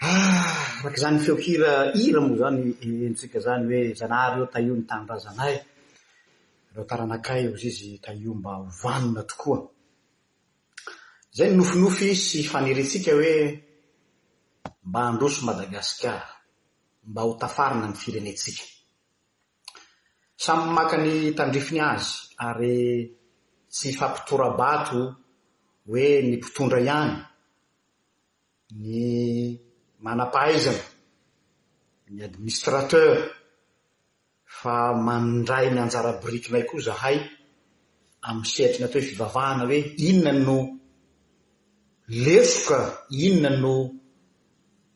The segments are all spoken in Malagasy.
Ah! Araka izany feo hira hira moa izany henontsika izany hoe Zanahary ô tahio ny tanindrazanay, ireo taranakay ozizy tahio mba ho vanona tokoa. Izay no nofinofy sy faniriantsika hoe mba handroso Madagasikara, mba ho tafarina ny firenentsika. Samy maka ny tandrifiny azy ary tsy hifampitora-bato hoe ny mpitondra ihany, ny manam-pahaizana, ny administrateur, fa mandray ny anjara birikinay koa zahay amin'ny sehatry ny atao hoe fivavahana hoe inona no lesoka, inona no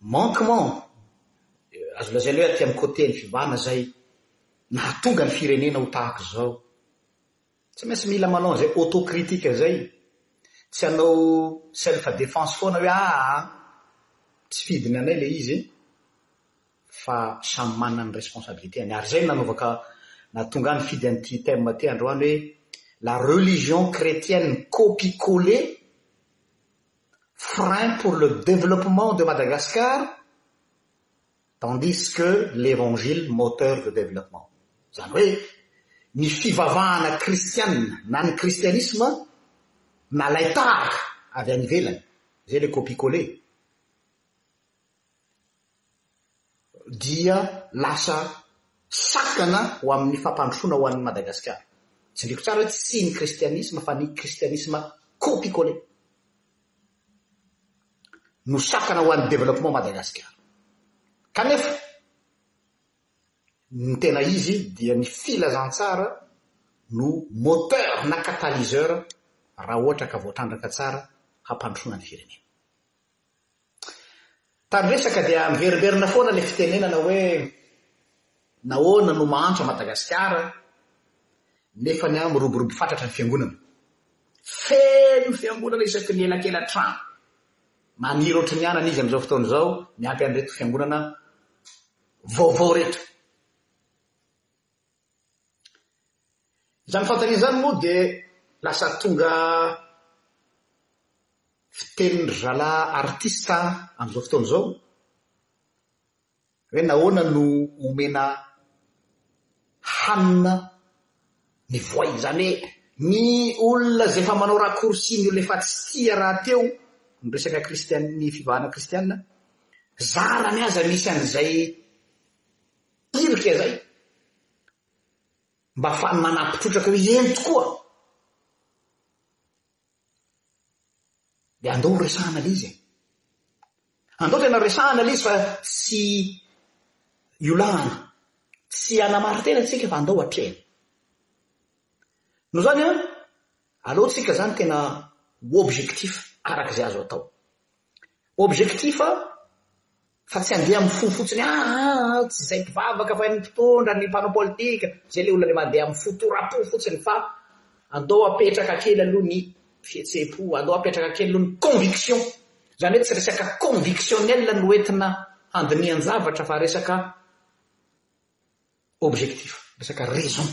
manquement, azo lazaina hoe aty amin'ny côté ny fivavahana izay nahatonga ny firenena ho tahaka izao. Tsy maintsy mila manao an'izay auto-critique izay. Tsy hanao self defense foana hoe aa, tsy fidiny anay ilay izy fa samy manana ny responsabilité-ny. Ary izay no nanaovaka, nahatonga ahy nifidy an'ity thème ity androany hoe La religion chrétienne copie coller, frein pour le développement de Madagascar, Tandis que l'Evangile moteur de développement. Izany hoe, ny fivavahana kristianina na ny kristianisma nalay tahaka avy any ivelany, izay ilay copie coller, dia lasa sakana ho amin'ny fampandrosoana ho an'i Madagasikara. Tsindriako tsara hoe tsy ny kristianisma fa ny kristianisma copie coller. nosakana ho an'ny développement Madagasikara. Kanefa, ny tena izy dia ny filazantsara no moteur na catalyseur raha ohatra ka voatrandraka tsara hampandrosoana ny firenena. Tany resaka dia miverimberina foana ilay fitenenana hoe nahoana no mahantra Madagasikara nefa ny ahy miroborobo fatratra ny fiangonana. Feno ny fiangonana isaky ny elakela-trano. Maniry ohatry ny anana izy amin'izao fotoana izao miampy an'ireto fiangonana vaovao ireto. Izany fanontaniana izany moa dia lasa tonga fitenin-dry zalahy artista amin'izao fotoana izao hoe nahoana no omena hanina ny voay, izany hoe ny olona izay efa manao raccourci ny olona efa tsy tia rahateo ny resaka kristianina, ny fivahana kristianina, zarany aza misy an'izay Pire ke zay. Mba afahany manampy trotraka hoe eny tokoa. Dia andao ho resahana le izy e. Andao tena resahana le izy fa tsy iolahana. Tsy hanamarin-tena isika fa andao hatrehina. Noho izany an, aleontsika izany tena ho objectif araka izay azo atao. Objectif Fa tsy handeha amin'ny fo fotsiny ah ah ah tsy izay mpivavaka fa ny mpitondra, ny mpanao politika, izay ilay olona le mandeha amin'ny fo tora-po fotsiny fa andao apetraka kely aloha ny fihetseham-po, andao apetraka kely aloha ny conviction, izany hoe tsy resaka convictionnel no entina handinihan-javatra fa resaka objectif, resaka raison.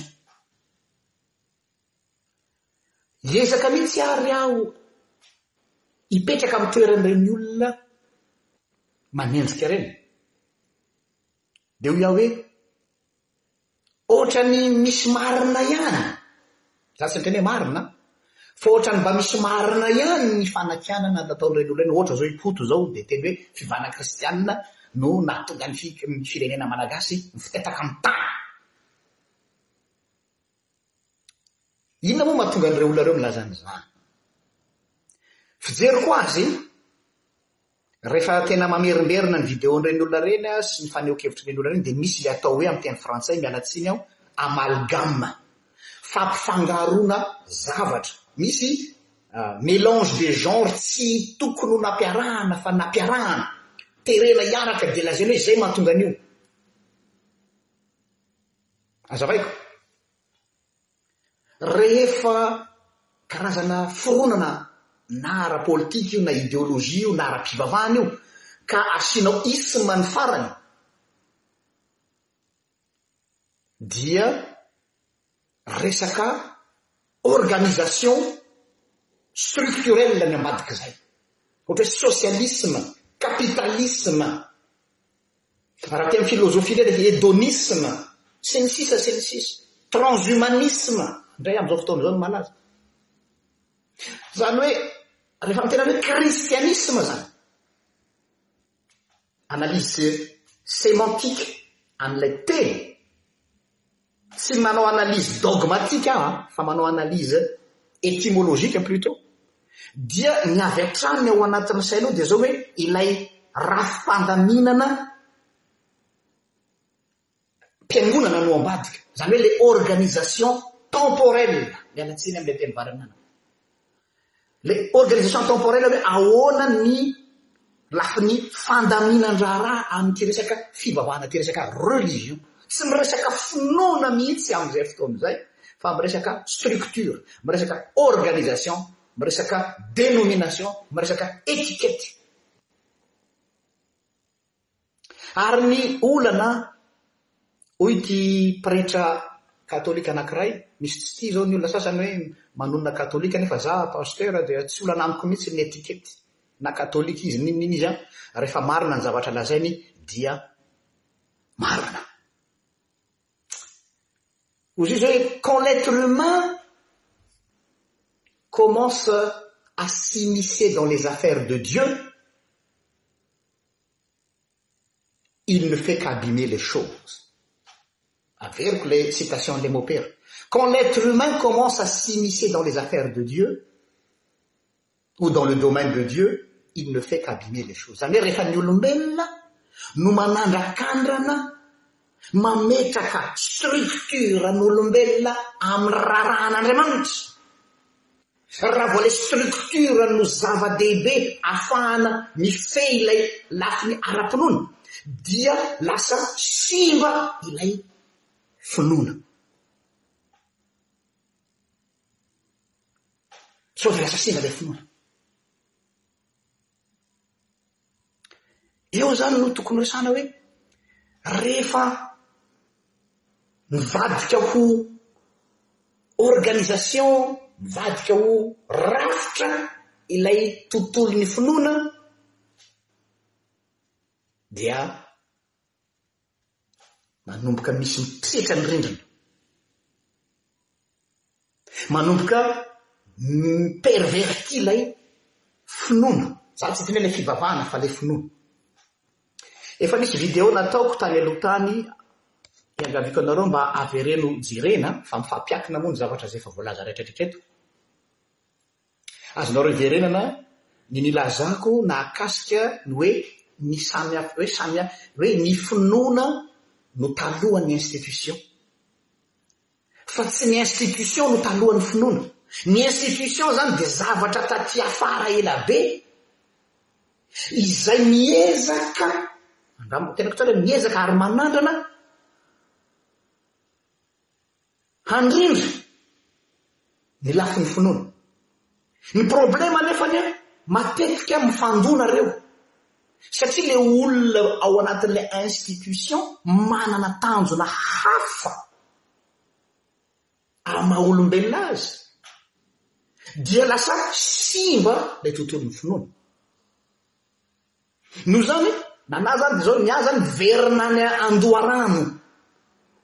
Hiezaka mihitsy àry aho hipetraka amin'ny toeran'ireny olona manenjika ireny. Dia hoy aho hoe, Hoatran'ny misy marina ihany, izaho tsy miteny hoe marina, fa hoatran'ny mba misy marina ihany ny fanakianana nataon'ireny olona ireny. Ohatra izao i Koto izao dia teny hoe fivàna kristianina no nahatonga ny firenena malagasy mifitetaka amin'ny tany. Inona moa mahatonga an'ireo olona ireo milaza an'izany? Fijery koa azy rehefa tena mamerimberina ny vidéo-n'ireny olona ireny aho sy ny fanehoan-kevitr'ireny olona ireny dia misy ilay atao hoe amin'ny teny frantsay, miala tsiny aho, amalgame, fampifangaroana zavatra. Misy ah, mélange des genres tsy tokony ho nampiarahana fa nampiarahana, terena hiaraka dia lazaina hoe izay mahatonga an'io. Azavaiko. Rehefa karazana fironana na ara-politika io na ideolojia io na ara-pivavahana io ka asianao ism ny farany dia resaka organisation structurelle ny ambadik'izay. Ohatra hoe socialisme, capitalisme, Raha tia ny filozofia indray dia hedonisme sy ny sisa sy ny sisa. Transhumanisme indray amin'izao fotoana izao no malaza. Izany hoe rehefa miteny amin'ny hoe kristianisma izany, analyse sémantique an'ilay teny Tsy manao analyse dogmatique aho an, fa manao analyse étymologique plutôt. Dia ny avy hatrany ny ao anatin'ny sainao dia izao hoe ilay rafi-pandaminana mpiangonana no ambadika. Izany hoe ilay organisation temporelle, miala tsiny amin'ilay teny vary amin'anana. Ilay organisation temporelle hoe ahoana ny lafiny fandaminan-draharaha amin'ity resaka fivavahana ity, resaka religion. Tsy miresaka finoana mihitsy amin'izay fotoana izay fa miresaka structure, miresaka organisation, miresaka dénomination, miresaka étiquette. Ary ny olana, hoy ity pretra katolika anankiray, misy tsy tia izao ny olona sasany hoe manonona katolika nefa za pasteur dia tsy olana amiko mihitsy ny etiquette na katolika izy n'inon'inona izy an, rehefa marina ny zavatra lazainy dia marina. Hoy Jésus hoe quand l'être humain commence à s'immiscer dans les affaires de Dieu, il no fait qua abimer les choses eriko le citationle mopere quand l'atre humain commence à s'initier dans les affaires de dieu ou dans le domaine de dieu il ne fait qu' abîmer les choses any oe rehefa ny olombelona no manandrakandrana mametraka structure ny olombelona ami'y rarahan'andriamanitra Raha vao ilay structure no zava-dehibe afahana mifehy ilay lafiny ara-pinoana dia lasa simba ilay finoana. Sao dia lasa simba ilay finoana. Eo izany no tokony resahana hoe rehefa mivadika ho organisation, mivadika ho rafitra ilay tontolon'ny finoana dia Manomboka misy mitriatra ny rindrina. Manomboka mi-perverti ilay finoana. Za tsy tiany hoe ilay fivavahana fa ilay finoana. Efa nisy video nataoko tany aloha tany iangaviako anareo mba avereno jerena fa mifampiakina moa ny zavatra izay efa voalaza rehetra rehetra eto. Azonareo iverenana ny nilazako nahakasika ny hoe ny samy hoe samy hoe ny finoana no talohan'ny institution. Fa tsy ny institution no talohan'ny finoana. Ny institution izany dia zavatra taty afara ela be izay miezaka, angamba tenako tsara hoe miezaka ary manandrana Handrindra ny lafiny finoana. Ny problema anefany an, matetika mifandona ireo, satria le olona ao anatin'le institution manana tanjona hafa am maha olombelona azy, dia lasa simba ilay tontolon'ny finoana. Noho izany, nanahy izany dia izao ny ahy izany miverina any Andoharano.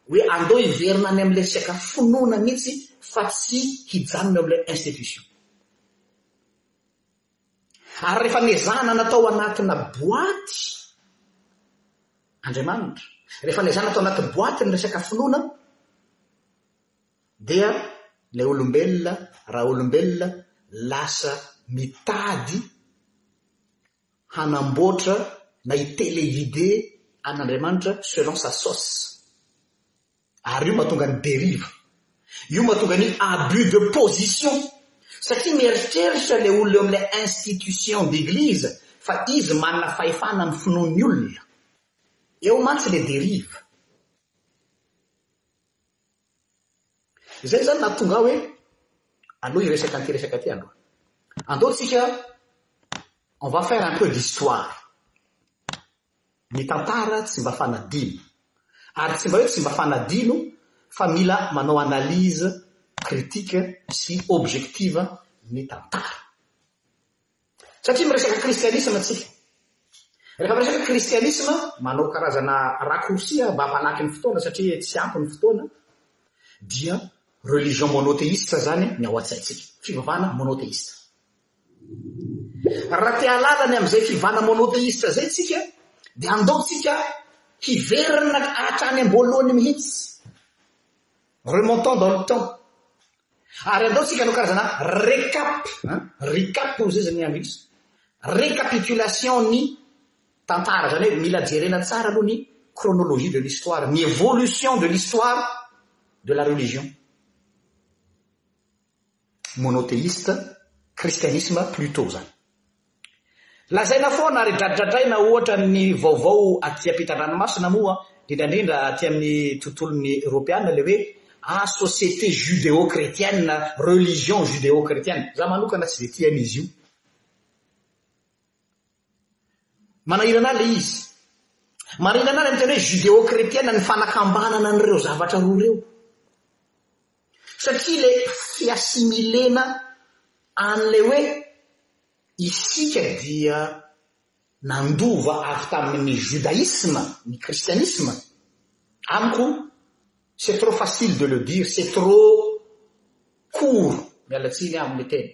Hoe andao hiverina any amin'ilay resaka finoana mihitsy fa tsy hijanona eo amin'ilay institution. Ary rehefa nezahana natao anatina boaty Andriamanitra, rehefa nezahana natao anaty boaty ny resaka finoana, dia ilay olombelona raha olombelona lasa mitady hanamboatra na hi-téléguidé an'Andriamanitra selon sa sauce. Ary io mahatonga ny dérive. Io mahatonga ny abus de position. Satria mieritreritra ilay olona eo amin'ilay institution d'église fa izy manana fahefana amin'ny finoan'ny olona. Eo mantsy ilay dérive. Izay izany nahatonga ahy hoe aleo hiresaka an'ity resaka ity aloha. Andao tsika on va faire un peu d'histoire. Ny tantara tsy mba fanadino. Ary tsy mba hoe tsy mba fanadino fa mila manao analyse critique sy objective ny tantara. Satria miresaka kristianisma tsika. Rehefa miresaka kristianisma, manao karazana raccourci aho mba hampanaky ny fotoana satria tsy ampy ny fotoana, dia religion monotheiste zany ny ao an-tsaintsika. Fivavahana monotheiste. Raha te hahalala ny amin'izay fivavahana monotheiste zay tsika, dia andao tsika hiverina hatrany am-boalohany mihitsy. Remontons dans le temps. Ary andao tsika anao karazana recap, hein, recap hoy zay zany ny anglisy. Récapitulation ny tantara, zany hoe mila jerena tsara aloha ny chronologie de l'histoire, ny évolution de l'histoire de la religion. monotheiste, kristianisma plutot zany. Lazaina foana ary dradradraina ohatra ny vaovao aty ampitan-dranomasina moa indrindrandrindra aty amin'ny tontolon'ny eropeana ilay hoe ah société judéo-chrétienne, religion judéo-chrétienne. Za manokana tsy dia tia an'izy io. Manahirana ahy ilay izy. Manahirana ahy ilay miteny hoe judéo-chrétienne ny fanakambanana an'ireo zavatra roa ireo. Satria ilay fiasimilena an'ilay hoe isika dia nandova avy tamin'ny judaisme ny kristianisma, amiko c'est trop facile de le dire, c'est trop court, miala tsiny aho amin'ny teny.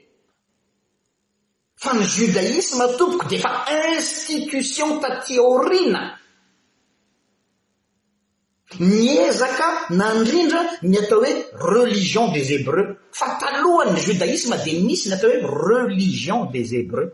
Fa ny judaisme tompoko dia efa institution taty aoriana. Miezaka nandrindra ny atao hoe religion des hebreux. Fa talohan ny judaisme dia nisy ny atao hoe religion des hebreux.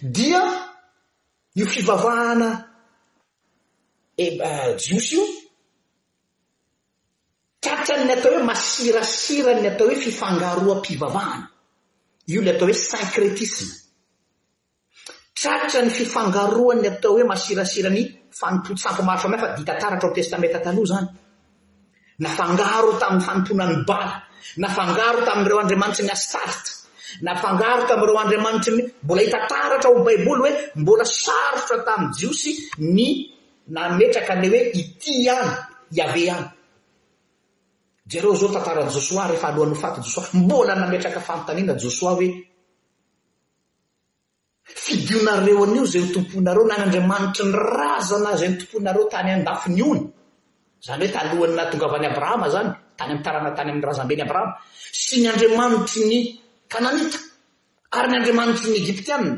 Dia io fivavahana jiosy io, tratran'ny atao hoe masirasiran'ny atao hoe fifangaroam-pivavahana. Io ilay atao hoe syncrétisme. Tratran'ny fifangaroan'ny atao hoe masirasiran'ny fanompoan-tsampy maro samihafa dia hita taratra ao amin'ny Testamenta Taloha izany. Nafangaro tamin'ny fanompoanan'i Bala. Nafangaro tamin'ireo andriamanitry ny Astarta. Nafangaro tamin'ireo andriamanitry ny Mbola hita taratra ao amin'ny Baiboly hoe mbola sarotra tamin'ny Jiosy ny nametraka ny hoe ity ihany, Yaveh ihany. Jereo izao tantaran'i Josoa rehefa alohan'ny ho faty Josoa. Mbola nametraka fanontaniana Josoa hoe Fidionareo anio izay ho tomponareo na an'Andriamanitry ny razana izay nitompoinareo tany an-dafin'ny ony, izany hoe talohan'ny nahatongavan'i Abrahama izany, tany amin'ny tarana tany amin'ny razamben'i Abrahama, sy ny andriamanitry ny Kananita ary ny andriamanitry ny Egyptiana.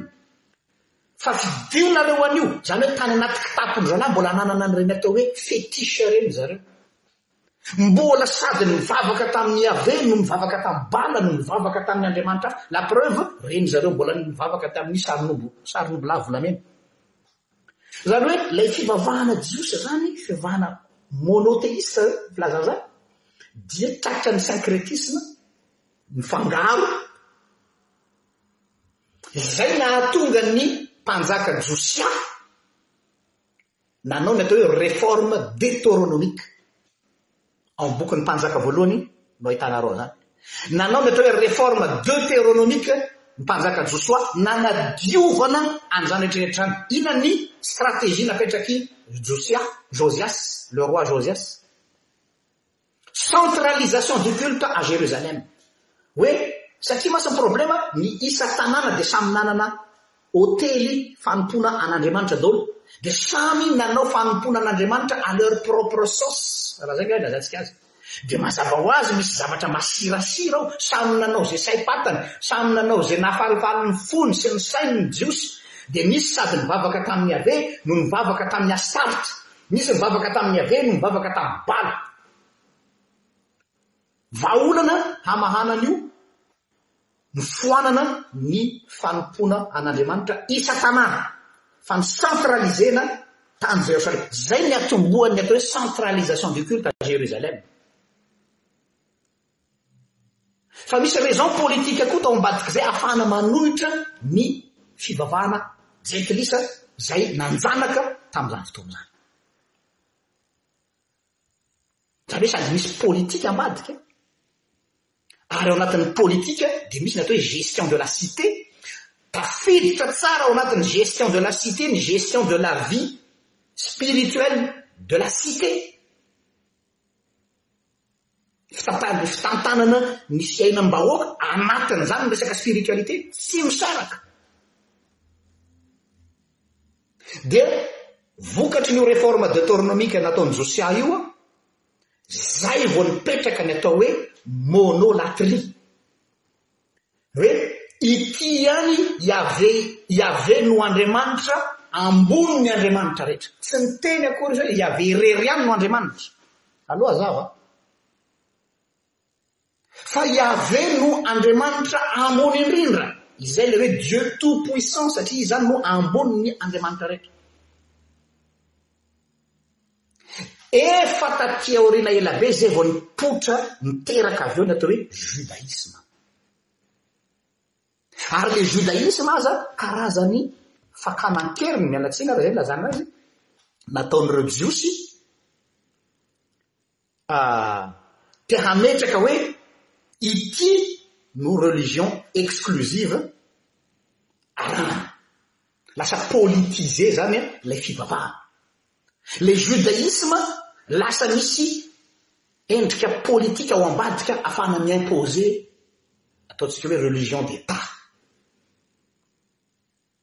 Fa fidionareo anio, izany hoe tany anaty kitapon-dry zalahy mbola nanana an'ireny atao hoe fetiche ireny zareo. Mbola sady nivavaka tamin'i Yaveh no nivavaka tamin'i Bala no nivavaka tamin'ny andriamanitra hafa. La preuve, reny zareo mbola nivavaka tamin'ny sarin'omby, sarin'omby lahy volamena. Zany hoe lay fivavahana jiosy zany, fivavahana monotheiste filazana zany, dia tratran'ny syncretisme, mifangaro, izay nahatonga ny mpanjaka josià, nanao ny atao hoe réforme détoronomique, ao amin'ny bokin'ny mpanjaka voalohany no ahitanareo an'izany. Nanao ny atao hoe réforme deutéronomique ny mpanjaka Josoa nanadiovana an'izany rehetra rehetra izany. Inona ny stratégie napetrak'i Josia, Josias, le roi Josias? Centralisation du culte à Jérusalem. Hoe satria mantsy ny problema ny isa tanàna dia samy nanana hotely fanompoana an'Andriamanitra daholo dia samy nanao fanompoana an'Andriamanitra à leur propre sauce raha izay angaha ilazantsika azy. Dia mazava ho azy misy zavatra masirasira ao, samy nanao izay saim-patany, samy nanao izay nahafalifaly ny fony sy ny sainy ny Jiosy. Dia nisy sady nivavaka tamin'i Yaveh no nivavaka tamin'i Astarte. Nisy nivavaka tamin'i Yaveh no nivavaka tamin'i Bala. Vahaolana hamahana an'io ny foanana ny fanompoana an'Andriamanitra isan-tanàna, fa ny centralisena tany Jerosalema. Izay no niatombohan'ny atao hoe centralisation du culte à Jérusalem. Fa misy raison politique koa tao ambadik'izay afahana manohitra ny fivavahana jentilisa izay nanjanaka tamin'izany fotoana izany. Izany hoe sady misy politika ambadika, ary ao anatin'ny politika dia misy ny atao hoe gestion de la cité, tafiditra tsara ao anatin'ny gestion de la cité ny gestion de la vie spirituelle de la cité. Fitantanana fitantanana ny fiainam-bahoaka anatin'izany ny resaka spiritualité tsy misaraka. Dia vokatry ny reforme detornomique nataon'i Josia io an, zay vao nipetraka ny atao hoe monolatrie. Hoe, Ity ihany Yaveh, Yaveh no Andriamanitra ambony ny andriamanitra rehetra. Tsy niteny akory izy hoe Yaveh irery ihany no Andriamanitra, aloha zava a. Fa Yaveh no Andriamanitra ambony indrindra, izay ilay hoe Dieu tout puissant satria izy zany no ambony ny andriamanitra rehetra. Efa taty aoriana ela be izay vao nipoitra niteraka avy eo ny atao hoe judaisma. Ary ilay judaisma aza karazany fakana an-keriny, miala tsiny ary izay nilazana azy, nataon'ireo jiosy Ka te hametraka hoe ity no religion exclusive ananana. Lasa politiser zany ilay fivavahana. Ilay judaisme lasa misy endrika politika ao ambadika afahana mi-imposer ataontsika hoe religion d'Etat.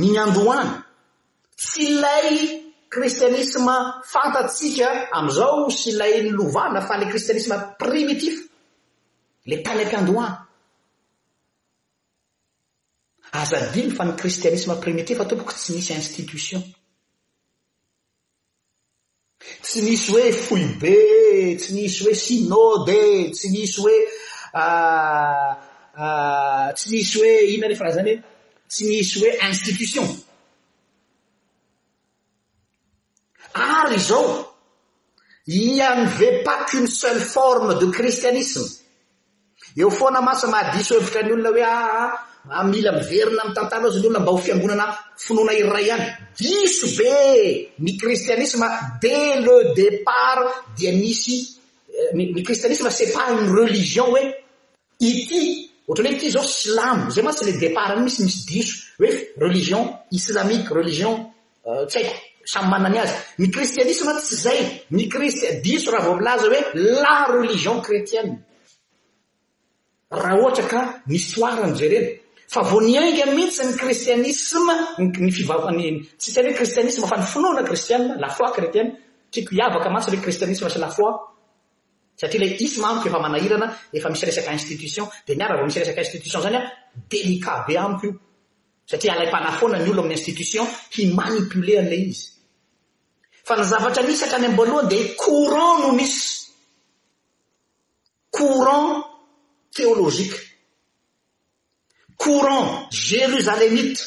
Ny androany, tsy ilay kristianisma fantatsika amin'izao sy ilay nilovana fa ilay kristianisma primitif, ilay tany am-piandohana. Aza adino fa ny kristianisma primitif tompoko tsy nisy institution. Tsy nisy hoe foibe e, tsy nisy hoe synode e, tsy nisy hoe tsy nisy hoe inona le frazany e, tsy nisy hoe institution. Ary izao, il n'y avait pas qu'une seule forme de christianisme. Eo foana mantsy ny maha diso hevitra ny olona hoe aa mila miverina amin'ny tantara azy ny olona mba ho fiangonana finoana iray ihany. Diso be e! Ny kristianisma dès le départ dia nisy ny kristianisma c'est pas une religion hoe ity ohatran'ny hoe ity izao silamo, izay mantsy le départ-ny misy misy diso hoe religion islamique, religion Tsy haiko, samy manana ny azy. Ny kristianisma mantsy tsy izay. Ny kris, diso raha vao milaza hoe la religion chrétienne. Raha ohatra ka histoire no jerena. Fa vao niainga mihitsy ny kristianisma, ny fivava, ny, tsy tena hoe kristianisma fa ny finoana kristiana, la foi chrétienne, tiako hiavaka mantsy ilay kristianisma sy la foi, satria ilay isma amiko efa manahirana, efa misy resaka institution, dia ny ary raha vao misy resaka institution izany an, délicat be amiko io. Satria alaim-panahy foana ny olona amin'ny institution hi-manipuler an'ilay izy. Fa ny zavatra nisy hatrany am-boalohany dia courant no nisy. Courant théologique. Courant Jerusalemite.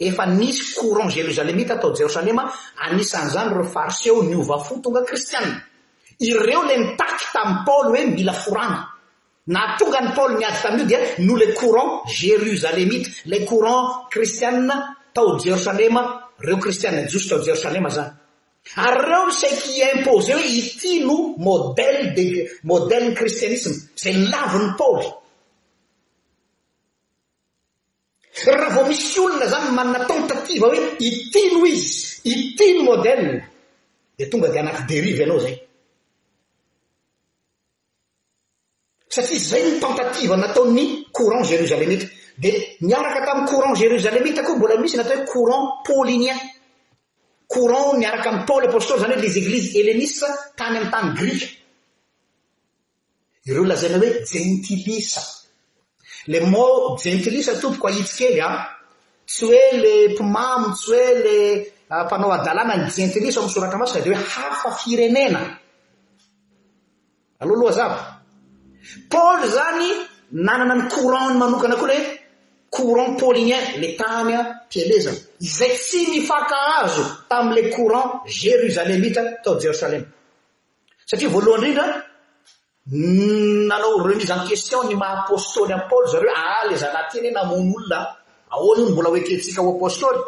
Efa nisy courant Jerusalemite tao Jerosalema, anisan'izany ireo Fariseo niova fo tonga Kristiana. Ireo ilay nitaky tamin'i Paoly hoe mila forana. Nahatonga an'i Paoly niady tamin'io dia noho ilay courant Jerusalemita, ilay courant kristiana tao Jerosalema, ireo kristiana jiosy tao Jerosalema izany. Ary ireo no saiky hi-imposer hoe ity no modèle de modèle-n'ny kristianisma, izay lavin'i Paoly. Raha vao misy olona izany manana tentative hoe ity no izy, ity no modèle, dia tonga dia anaty dérive ianao izay. Satria izay no tentative nataon'ny courant Jerusalemita. Dia niaraka tamin'ny courant Jerusalemita koa mbola misy ny atao hoe courant paulinien. Courant niaraka amin'i Paoly Apostoly, izany hoe les églises hellénistes tany amin'ny tany grika. Ireo lazaina hoe jentilisa. Le mot jentilisa tompoko ahitsy kely a. Ah. Tsy hoe le mpimamo, tsy hoe le ah, mpanao adalana ny jentilisa ao amin'ny soratra masina dia hoe hafa firenena. Allo allo hazava. Paul izany nanana ny courant-ny manokana koa le courant paulien le tany an pielezana izay tsy nifankahazo tamin'ilay courant jerusalemita tao jerosalema. Satria voalohany indrindra nanao remise en question ny maha apostoly an'i Paul zareo aa le zalahy ty anie namono olona a. Ahoana io no mbola ho ekentsika ho apostoly?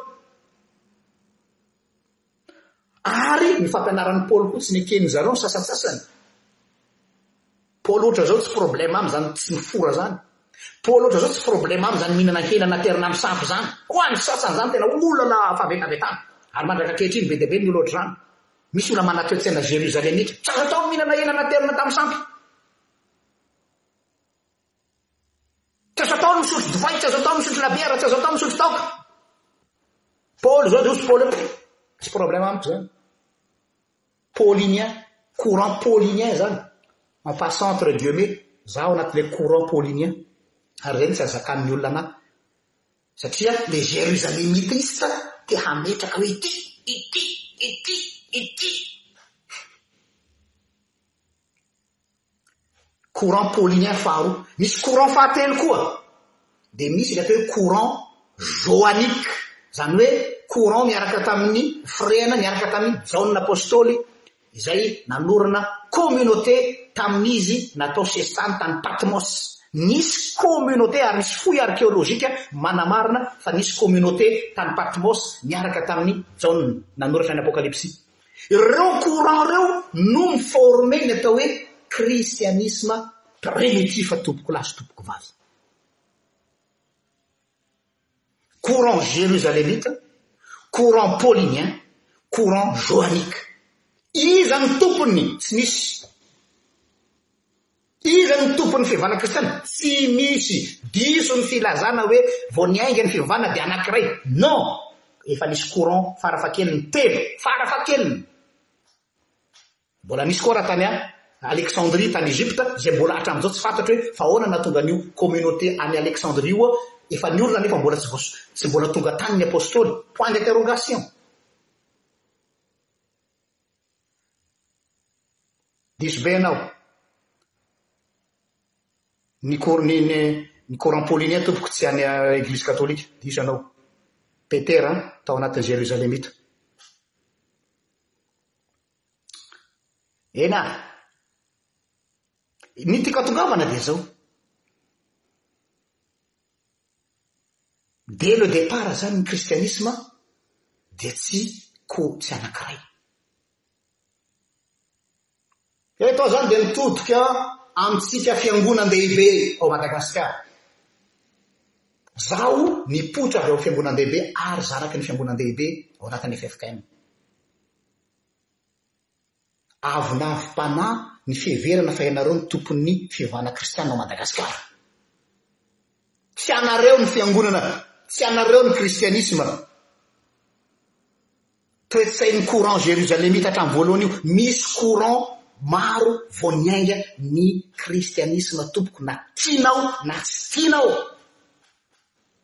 Ary ny fampianaran'i Paoly koa tsy neken'ny zareo ny sasantsasany. Paoly ohatra zao tsy problème aminy zany tsy mifora zany. Paoly ohatra zao tsy problème aminy zany mihinana hena naterina amin'ny sampy zany. Ho an'ny sasany zany tena olala fahavetavetana. Ary mandraka ankehitriny be dia be ny olona ohatr'izany. Misy olona mana toe-tsaina Jerusalemita. Tsy azo atao ny mihinana hena naterina tamin'ny sampy. Tsy azo atao ny misotro divay, tsy azo atao ny misotro labiera, tsy azo atao ny misotro taoka. Paoly izao dia hoy Paoly hoe misy problème amiko izany. Paulinien, courant paulinien izany. En passant entre guillemets, za ao anatin'ilay courant paulinien. Ary izay no tsy azakan'ny olona anahy. Satria ilay Jerusalemitiste te hametraka hoe ity, ity, ity, ity. Courant paulien faharoa. Misy courant fahatelo koa. Dia misy ilay atao hoe courant joanique. Izany hoe courant niaraka tamin'ny firehana niaraka tamin'i Jaona Apostoly izay nanorina communauté tamin'izy natao sesitany tany Patmos. Nisy communauté ary misy fohy arkeolojika manamarina fa nisy communauté tany Patmos niaraka tamin'i Jaona nanoratra ny Apokalypsy. Ireo courant ireo no mi-former ny atao hoe kristianisma primitif tompoko lahy sy tompoko vavy. Courant jerusalemita, courant paulinien, courant joanique. Iza no tompony? Tsy misy. Iza no tompon'ny fivavahana kristiana? Tsy misy. Diso ny filazana hoe vao niainga ny fivavahana dia anankiray. Non! Efa nisy courant farafahakeliny telo. Farafahakeliny! Mbola nisy koa raha tany Alexandrie tany Egypte izay mbola hatramin'izao tsy fantatro hoe fa ahoana nahatonga an'io communauté any Alexandrie io efa niorina nefa mbola tsy voas tsy mbola tonga tany ny apostoly. Point d'interrogation! Diso be ianao. Ny cour ny ny ny coran Pauliniens tompoko tsy any eglise katolika. Diso ianao. Petera tao anatin'ny Jerusalemita. Eny ah. Ny tiako atongavana dia zao. Dès le départ zany ny kristianisma dia tsy ko tsy anakiray. Eto aho zany dia mitodika amintsika fiangonan-dehibe ao Madagasikara. Zaho nipoitra avy ao fiangonan-dehibe ary zanaky ny fiangonan-dehibe ao anatin'ny ffkm. avolavom-panahy ny fiheverana fa ianareo no tompon'ny fivavahana kristiana ao Madagasikara. Tsy anareo ny fiangonana, tsy anareo ny kristianisma. Toe-tsain'ny courant jerusalemita hatramin'ny voalohany io, misy courant maro vao niainga ny kristianisma tompoko na tianao na tsy tianao.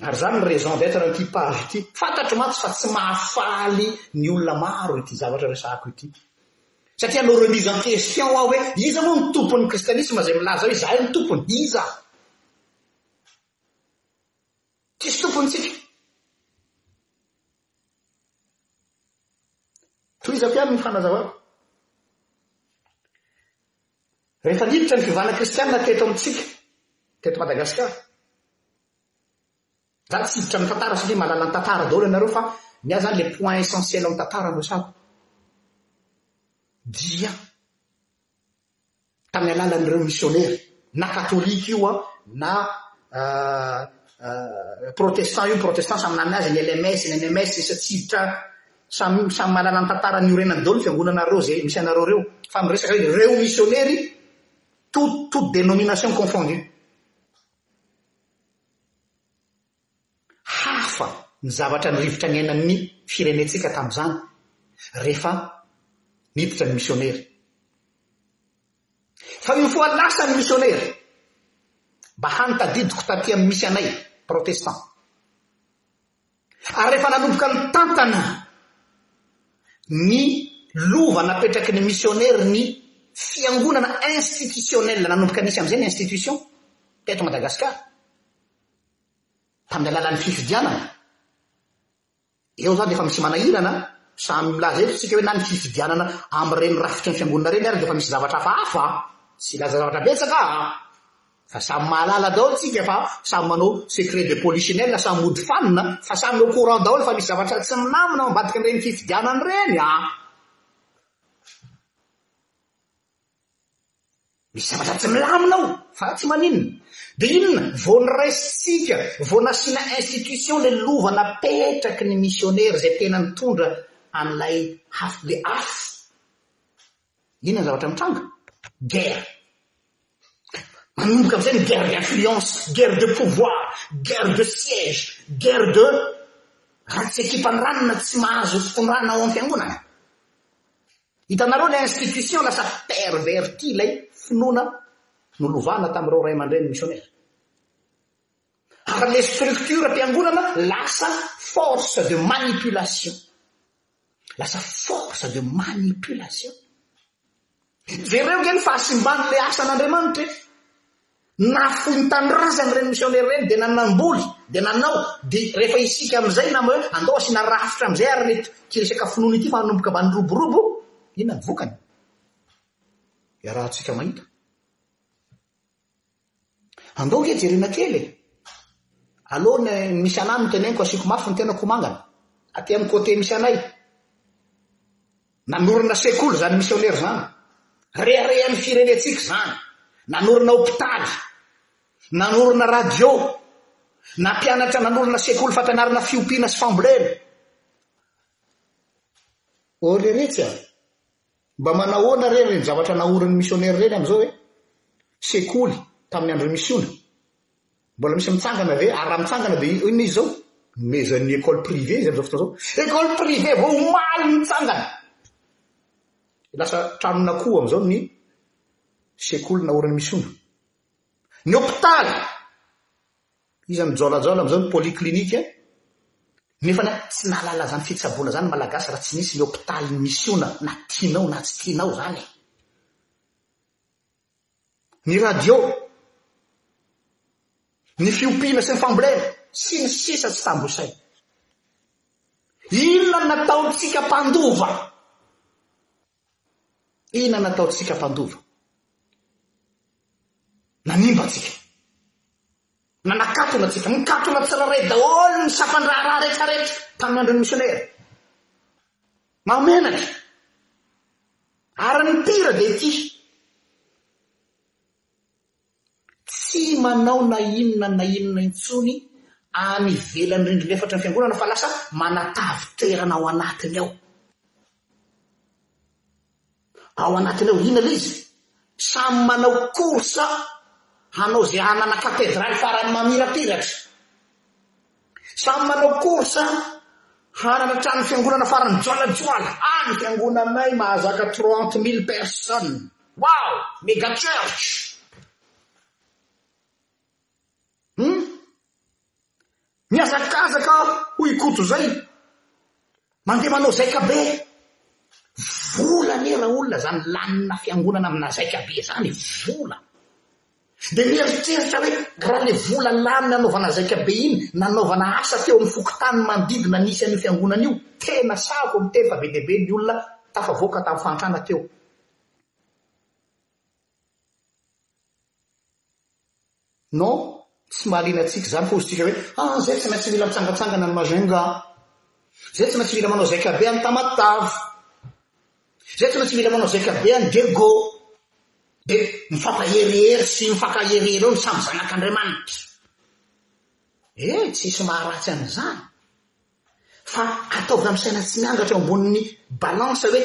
Ary izany no raison d'être an'ity page ity. Fantatro mantsy fa tsy mahafaly ny olona maro ity zavatra resahako ity. Satria hanao remise en question aho hoe iza moa no tompon'ny kristianisma izay milaza hoe izahay no tompony? Iza? Tsisy tompony tsika. Tohizako ihany ny fanazavako. Rehefa niditra ny fivavahana kristiana teto amintsika, teto Madagasikara, za tsy hiditra amin'ny tantara satria mahalala ny tantara daholo ianareo fa ny ahy zany le point essentiel amin'ny tantara no resahako, dia tamin'ny alalan'ireo misionera, na katolika io an, na protestant io, protestant samy nanana azy, ny LMS, ny NMS, isa tsy hiditra Samy samy manana ny tantara niorenany daholo ny fiangonana reo ze misy anareo reo fa miresaka hoe reo misionery tout tout denomination confondu hafa ny zavatra ny rivotra niainan'ny firenentsika tamzany rehefa niditra ny misionery fa une fois lasa ny misionery mba hany tadidiko taty amin'ny misy anay protestant Ary rehefa nanomboka nitantana ny lova napetraky ny misionera ny fiangonana institutionnel, nanomboka nisy amin'izay ny institution teto Madagasikara, tamin'ny alalan'ny fifidianana, eo izany dia efa misy manahirana, samy milaza eto isika hoe na ny fifidianana amin'ireny rafitry ny fiangonana ireny ary dia efa misy zavatra hafahafa, tsy hilaza zavatra betsaka aho. Fa samy mahalala daholo tsika fa samy manao secret de polichinelle samy mody fanina fa samy au courant daholo fa misy zavatra tsy milamina ao ambadiky ireny fifidianana ireny a! Misy zavatra tsy milamina ao fa tsy maninona. Dia inona? Vao noraisintsika, vao nasiana institution ilay lova napetraky ny missionnaire izay tena nitondra an'ilay afo be afo. Inona ny zavatra mitranga? Guerre. Manomboka amin'izay ny guerre d'influence, guerre de pouvoir, guerre de siège, guerre de raha tsy ekipan'ny ranona tsy mahazo fitondrana ao amin'ny fiangonana. Hitanareo ilay institution lasa pervertie ilay finoana nolovana tamin'ireo ray aman-dreny missionnaire. Ary ilay structure mpiangonana lasa force de manipulation. Lasa force de manipulation. Jereo nge ny fahasimban'ilay asan'Andriamanitra e! Nafoy ny tanindrazany ireny misionera ireny dia nanamboly, dia nanao, dia rehefa isika amin'izay nama hoe andao asiana rafitra amin'izay ary ny resaka finoana ity fa hanomboka mba niroborobo, inona ny vokany? Iarahantsika mahita. Andao nge jerena kely e! Allo ny misy anah no teneniko asiako mafy ny tenako ho mangana. Aty amin'ny côté misy anay. Nanorina sekoly izany misionera izany. Reharehan'ny firenentsika izany. Nanorina hopitaly. Nanorina radio. Nampianatra nanorina sekoly fampianarana fiompiana sy fambolena. Ô leretsy a! Mba manahoana re ireny zavatra naorin'ny misionera ireny amin'izao hoe, sekoly tamin'ny andron'ny misiona? Mbola misy mitsangana ve? Ary raha mitsangana dia inona izy izao? Nomezan'ny école privée izy amin'izao fotoana izao. École privée vao omaly no nitsangana! Lasa tranon'akoho amin'izao ny sekoly naorin'ny misiona. Ny hopitaly! Iza mijaolajaola amizao ny polyclinique eh? Nefa anie tsy nahalala zany fitsaboana zany ny malagasy raha tsy nisy ny hopitaly ny misiona na tianao na tsy tianao zany eh! Ny radio, ny fiompiana sy ny fambolena sy ny sisa tsy tambo isaina. Inona no nataontsika mpandova? Tena nataontsika mpandova. Nanimba antsika. Nanakatona antsika. Nikatona tsirairay daholo ny sampan-draharaha rehetrarehetra tamin'ny andron'ny misionera. Maha menatra. Ary ny pire dia ity. Tsy manao na inona na inona intsony any ivelan'ny rindrina efatry ny Fiangonana fa lasa manatavy toerana ao anatiny ao. Ao anatiny ao, inona ilay izy? Samy manao course hanao izay hanana katedraly farany mamirapiratra. Samy manao course hanana trano fiangonana farany joalajoala ah ny fiangonanay mahazaka trente mille personnes wow mega church hum mihazakazaka hoy Koto zay. Mandeha manao zaika be. Vola anie raolona zany lanina fiangonana amina zaika be zany e, vola. Dia mieritreritra hoe raha le vola lany nanaovana zaika be iny nanaovana asa teo amin'ny fokontany manodidina nisy an'io fiangonana io, tena sahy vao miteny fa be dia be ny olona tafavoaka tamin'ny fahantrana teo. Non, tsy mahaliana antsika izany fa hozintsika hoe, ah izay tsy maintsy mila mitsangantsangana ny Majunga, izay tsy maintsy mila manao zaika be an'i Tamatave, izay tsy maintsy mila manao zaika be an'i Dego, dia mifampaherehere sy mifankaherehere eo ny samy zanak'Andriamanitra. He, tsisy maharatsy an'izany. Fa ataovy amin'ny saina tsy miangatra eo ambonin'ny balance hoe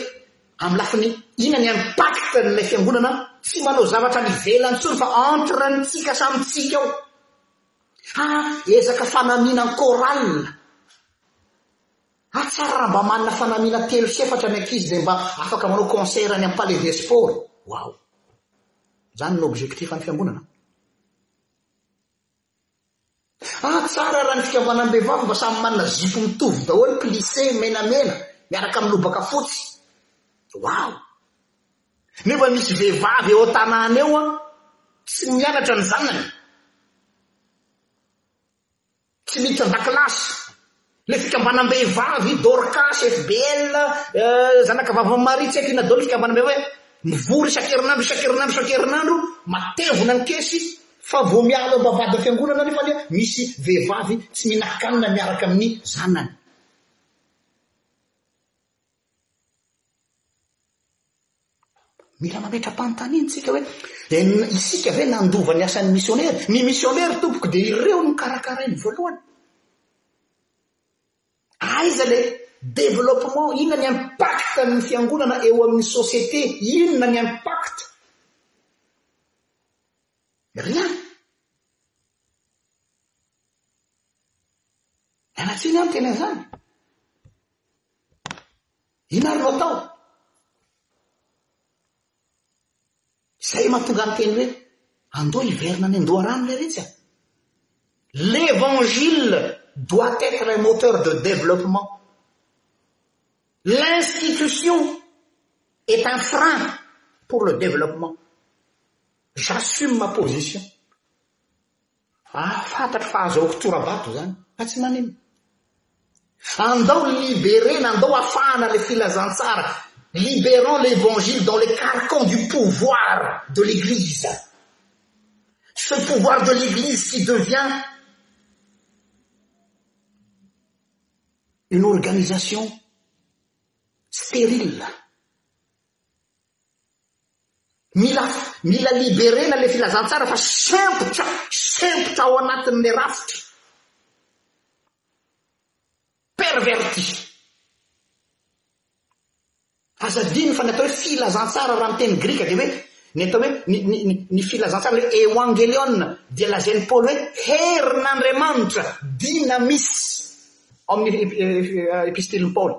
amin'ny lafiny inona ny impact an'ilay fiangonana tsy manao zavatra any ivelany intsony fa entre antsika samy tsika ao. Ha ezaka fanamiana ny chorale. Ha tsara raha mba manana fanamiana telo sy efatra ny ankizy dia mba afaka manao concert any amin'ny palais des sports. Waouh. Izany no objectif an'ny fiangonana. Ah tsara raha ny fikambanan'ny vehivavy mba samy manana zipo mitovy daholo plissé menamena miaraka amin'ny lobaka fotsy. Waouh! Nefa misy vehivavy eo an-tanàna eo an, tsy mianatra ny zanany, tsy miditra an-dakilasy, Ilay fikambanam-behivavy Dorcas FBL, Zanaka Vavy Maria tsy haiko inona daholo ny fikambanam-behivavy an! mivory isan-kerinandro isan-kerinandro isan-kerinandro, matevina ny kesy, fa vao miala ao am-bavahadin'ny fiangonana anefa anie misy vehivavy tsy mihinan-kanina miaraka amin'ny zanany. Mila mametra-panontaniana tsika hoe dia isika ve nandova ny asan'ny misionera? Ny misionera tompoko dia ireo no karakarainy voalohany. Aiza le développement, inona ny impact an'ny fiangonana eo amin'ny société, inona ny impact? Rien. Ianakiny aho ny tena izany. inary no atao zay mahatonga anteny hoe andea hiverina any andoarano le rentsy a l'évangile doit être un moteur de développement l'institution est un frein pour le développement j'assume ma position afantatr ah, fahazaoktourabato zany a ah, tsy manin andao libérén andao ahfahna le filazantsara libérant l'évangile dans le carcon du pouvoir de l'église ce pouvoir de l'église qui devient une organisation sterile Mila mila liberena le filazantsara fa sempotra sempotra ao anatinle rafitra perverti. Aza adino fa ny atao hoe filazantsara raha ny teny grika dia hoe ny atao hoe ny ny ny ny filazantsara le euangelion dia lazain'i Paoly hoe herin'Andriamanitra, dynamis ao amin'ny epistilin'i Paoly.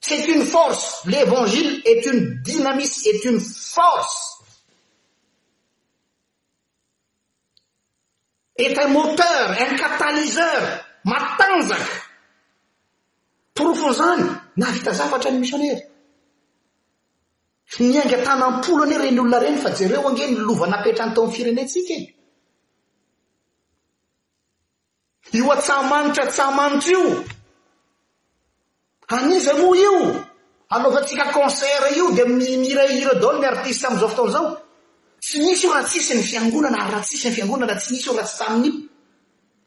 C'est une force, l'evangile est une dynamisme, est une force, est un moteur, un catalyseur, matanjaka, porofon'izany, nahavita zavatra ny misionera. Niainga tana am-polo anie ireny olona ireny fa jereo ange ny lova napetrany tao amin'ny firenentsika e. Io Antsahamanitra Antsahamanitra io, an'iza moa io? Anaovantsika concert io dia mihira hira daholo ny artiste amin'izao fotoana izao. Tsy nisy io raha tsy hisy ny fiangonana ary raha tsy hisy ny fiangonana dia tsy nisy io raha tsy tamin'ny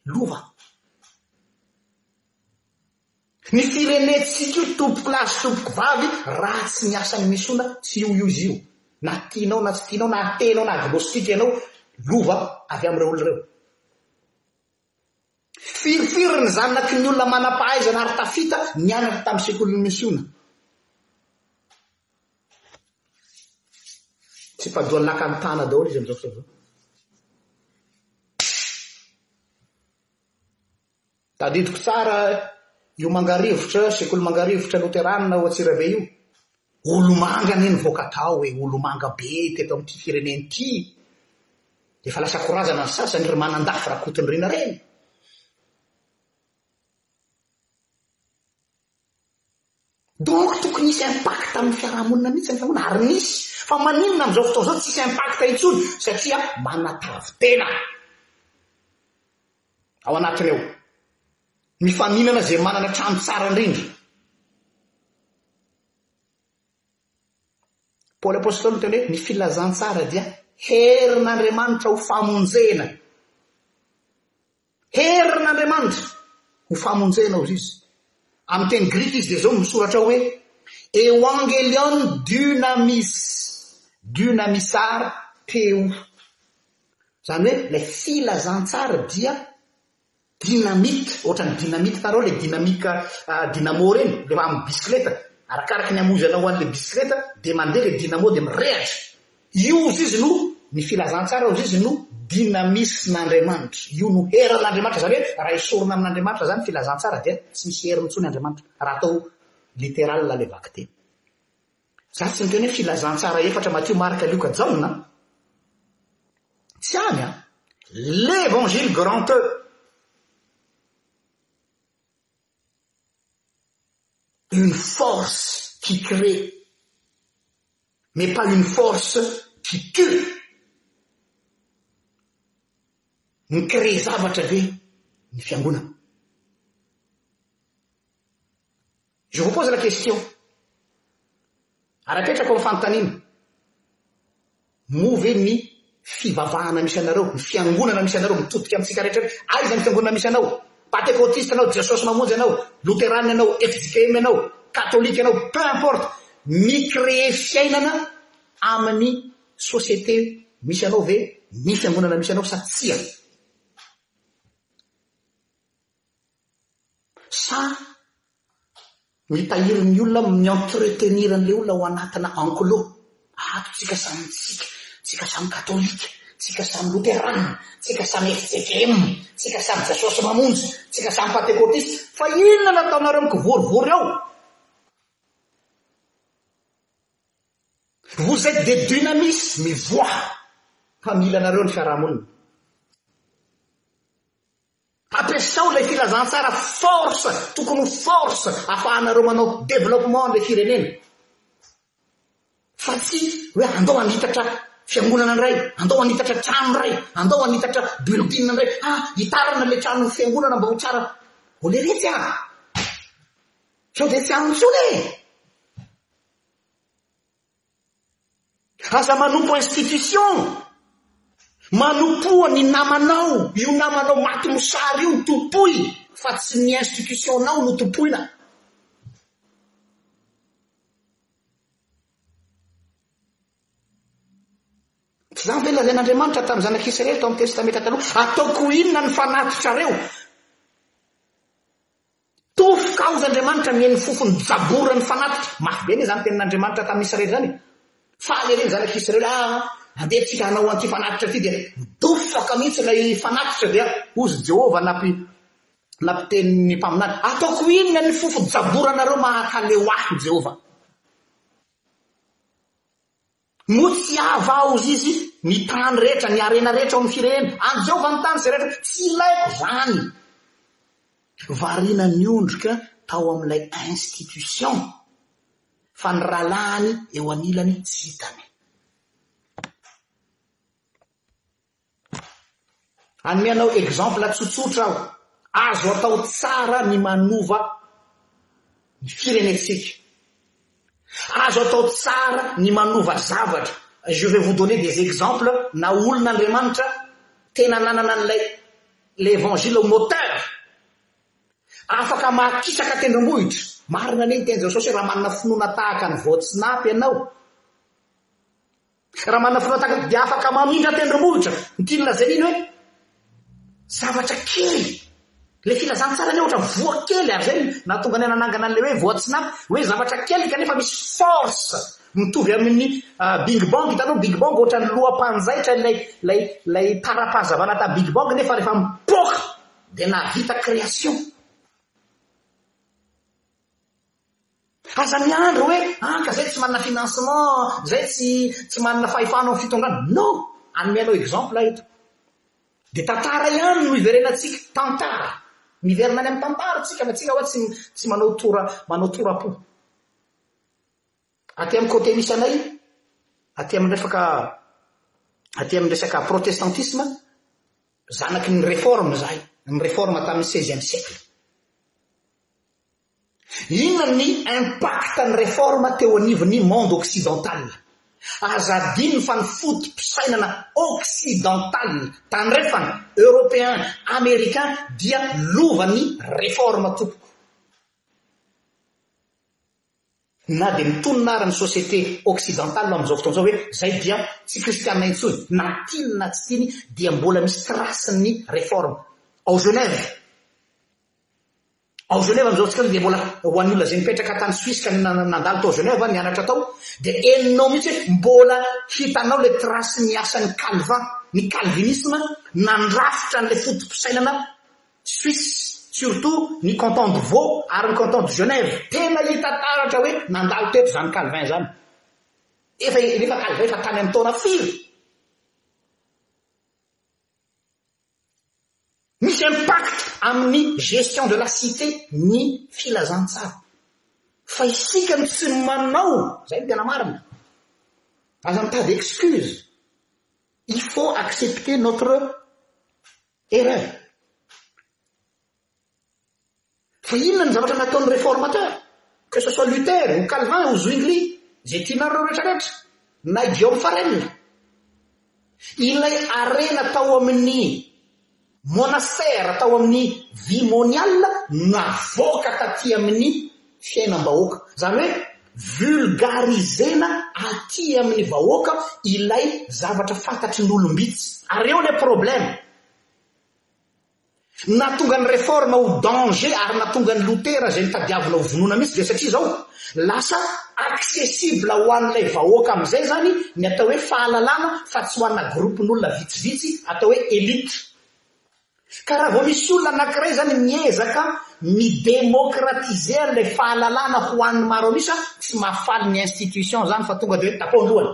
lova. Ny firenentsika io tompoko lahy sy tompoko vavy raha tsy ny asan'ny misona tsy io io izy io na tianao na tsy tianao na atenao na agnostika ianao lova avy amin'ireo olona ireo firifiry ny zanaky ny olona manam-pahaizana ary tafita nianatra tamin'ny sekolin'ny misiona tsy mpadoa laka ny tana daholo izy amin'izao fotoana izao Tadidiko tsara io mangarivotra, sekoly mangarivotra loterana ao Antsirabe io. Olomanga anie nivoaka tao e, olomanga be teto amin'ity firenena ity. Efa lasa korazana ny sasany, ry Manandafy Rakotondriana ireny. Donc tokony hisy impact amin'ny fiarahamonina mihitsy ny fihaonana ary misy fa maninona amin'izao fotoana izao tsy hisy impact intsony satria manatavy tena ao anatin'io mifaninana izay manana trano tsara indrindra. Paoly Apôstôly niteny hoe ny filazantsara dia herin'Andriamanitra ho famonjena. Herin'Andriamanitra ho famonjena hozy izy. Amin'ny teny grika izy dia izao no misoratra ao hoe Euangelion Dynamis, Dynamisar Theou. Izany hoe ilay filazantsara dia dynamite, ohatran'ny dynamite, hitanareo ilay dynamique dynamo ireny, rehefa amin'ny bisikileta, arakaraky ny hamoizanao an'ilay bisikileta dia mandeha ilay dynamo dia mirehatra. Io hozy izy no, ny filazantsara hozy izy no dynamisme-Andriamanitra. Io no heran'Andriamanitra. Izany hoe raha esorina amin'Andriamanitra izany filazantsara dia tsy misy heriny intsony Andriamanitra, raha atao littéral ilay vakiteny. Izaho tsy niteny hoe filazantsara efatra, Matio, Marka, Lioka, Jaona an! Tsy any an! L'Evangile grand E! une force qui crée mais pas une force qui tue mi créer zavatra ve ny fiangonana? Je vous pose la question. Arapetrako ny fanontaniana. Moa ve ny fivavahana misy anareo, ny fiangonana misy anareo, mitodika amintsika rehetra hoe aiza ny fiangonana misy anao, patekotista ianao, Jesosy Mamonjy ianao, loterana ianao, fjkm ianao, katolika ianao, peu importe, mi-créer fiainana amin'ny société misy anao ve ny fiangonana misy anao sa tsia? Sa mitahiry ny olona mi-entretenir an'ilay olona ao anatina enclos? Ato tsika samy mitsika, tsika samy katolika, tsika samy loterana, tsika samy fjkm, tsika samy Jasosy Mamonjy, tsika samy patekotista, fa inona no ataonareo mikivorivory ao? Vous etes des dunamis, mivoaha fa mila anareo ny fiarahamonina. Ampiasao ilay filazantsara force tokony ho force afahanareo manao développement an'ilay firenena fa tsy hoe andao hanitatra fiangonana indray, andao hanitatra trano indray, andao hanitatra building indray, ah hitarina ilay tranon'ny fiangonana mba ho tsara, au lieu retsy ah! Sao dia tsy ampy intsony e! Aza manompo institution. Manompoa ny namanao, io namanao maty mosary io tompoy fa tsy ny institution nao no tompoina. Izany ve lazain'Andriamanitra tamin'ny zanak'Israely tao amin'ny Testamenta Taloha? Ataoko inona ny fanatitrareo? Tofo ka hozy Andriamanitra ny eny fofony Jabur ny fanatitra, mafy be anie izany tenin'Andriamanitra tamin'ny Israely izany e! Faly ery ny zanak'i Israely ah andeha tsika hanao an'ity fanatitra ity dia midofoka mihitsy ilay fanatitra dia hozy Jehovah nampi nampiteny ny mpaminany ataoko inona ny fofo Jabur anareo mahakaleo ahy Jehovah? Notsiava aho zy zy ny tany rehetra ny harena rehetra ao amin'ny firehena an'i Jehovah ny tany izay rehetra tsy ilaiko izany variana niondrika tao amin'ilay institution fa ny rahalahiny eo anilany tsy hitany. Hanome anao exemple tsotsotra aho, azo atao tsara ny manova ny firenentsika, azo atao tsara ny manova zavatra, je vais vous donner des exemples na olona Andriamanitra tena nanana an'ilay ilay évangile ho moteur, afaka mahakitraka an-tendrombohitra, marina anie ny tenin'i Jesosy hoe raha manana finoana tahaka ny voatsinapy ianao, Raha manana finoana tahaka ity dia afaka mamindra tendrombohitra ny tiany lazaina iny hoe zavatra kely. Ilay filazantsarany hoe ohatra voa kely ary izay no nahatonga anay nanangana an'ilay hoe voatsinà. Hoe zavatra kely kanefa misy force mitovy amin'ny ah, bing bang. Hitanao bing bang ohatra ny loha mpanjaitra ilay ilay ilay tara-pahazavana tamin'ny bing bang nefa rehefa mipoaka dia nahavita création. Aza miandry hoe an ka zay tsy manana financement, zay tsy tsy manana fahefana eo am fitondrana. No! Anome anao exemple aho eto. Dia tantara ihany no iverenantsika. Tantara. Miverina any am tantara tsika fa tsika wa tsy tsy manao tora manao torapo. Aty am côté misy anay, aty am rehfaka aty am resaka protestantisme, zanaky ny reforme zahay. Nireforme tamin' ny seizième siècle. Inona ny impact ny reforme teo anivon ny monde occidental? Aza adino fa ny foto-pisainana occidental, tandrefana, européen, américain dia lova ny reforme tompoko. Na dia mitonona ara ny société occidental amin izao fotoana izao hoe izay dia tsy kristiana intsony, na tiany na tsy tiany dia mbola misy trace ny reforme. Ao Genève. Ao Genève amin'izao tsika dia mbola ho an'ny olona izay nipetraka tany Suisse ka nandalo tao Genève an, nianatra tao dia henonao mihitsy hoe mbola hitanao ilay trace ny asan'i Calvin, ny Calvinisme nandrafitra an'ilay foto-pisainana Suisse, surtout ny Canton de Vaud ary ny Canton de Genève. Tena hita taratra hoe nandalo teto izany Calvin izany. Efa nefa Calvin efa tany amin'ny taona firy? Misy impact amin'ny gestion de la cité ny filazantsara. Fa isika no tsy manao, izay no tena marina. Aza mitady excuse. Il faut accepter notre erreur. Fa inona ny zavatra nataon'ny reformateurs? Que ce soit Luther ou Calvin ou Zwingli, izay tianareo rehetra rehetra, na i Guillaume Farel. Ilay harena tao amin'ny monastère tao amin'ny vie moniale navoaka taty amin'ny fiainam-bahoaka. Izany hoe vulgarisena aty amin'ny vahoaka ilay zavatra fantatry ny olom-bitsy. Ary eo ilay problème. Nahatonga ny reforme ho danger ary nahatonga an'i Lotera izay nitadiavina ho vonoina mihitsy dia satria izao, lasa accessible ho an'ilay vahoaka amin'izay izany ny atao hoe fahalalana fa tsy ho ana groupe-n'olona vitsivitsy atao hoe elite. Ka raha vao misy olona anankiray izany miezaka mi-democratiser an'ilay fahalalana ho an'ny maro an'isa, tsy mahafaly ny institution izany fa tonga dia hoe tapao ny lohany.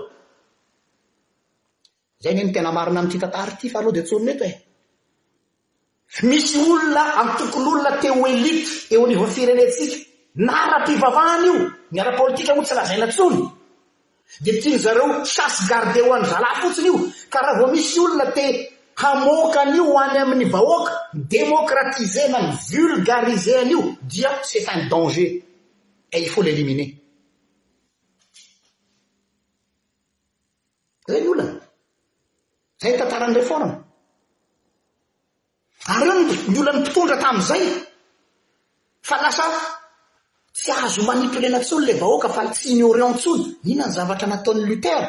Izay anie no tena marina amin'ity tantara ity fa aleo dia tsorina eto e! Misy olona antokon'olona te ho elite eo anivon'ny firenentsika na ara-pivavahana io, ny ara-politika moa tsy lazaina intsony, dia tiany zareo chasse gardee ho an'ny zalahy fotsiny io, ka raha vao misy olona te hamoaka an'io ho any amin'ny vahoaka, démocratiser na vulgariser an'io dia c'est un danger et il faut l'éliminer. Zay ny olana. Zay ny tantaran'ny reforme. Ary eo ny olan'ny mpitondra tamin'izay fa lasa tsy azo manipulena intsony le vahoaka fa tsy ignorant intsony. Inona ny zavatra nataon'i Luther?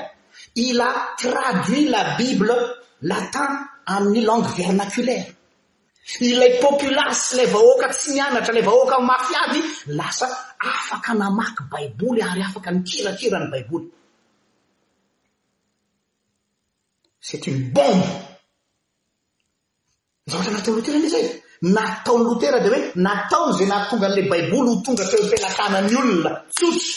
Il a traduit la Bible latin amin'ny langue vernaculaire. Ilay populace, ilay vahoaka tsy nianatra, ilay vahoaka mafy ady lasa afaka namaky Baiboly ary afaka nikirakira ny Baiboly. C'est une bombe! Zavatra natao Lotera anie zay. Natao Lotera dia hoe nataony izay nahatonga an'ilay Baiboly ho tonga teo am-pelatanan'ny olona tsotra.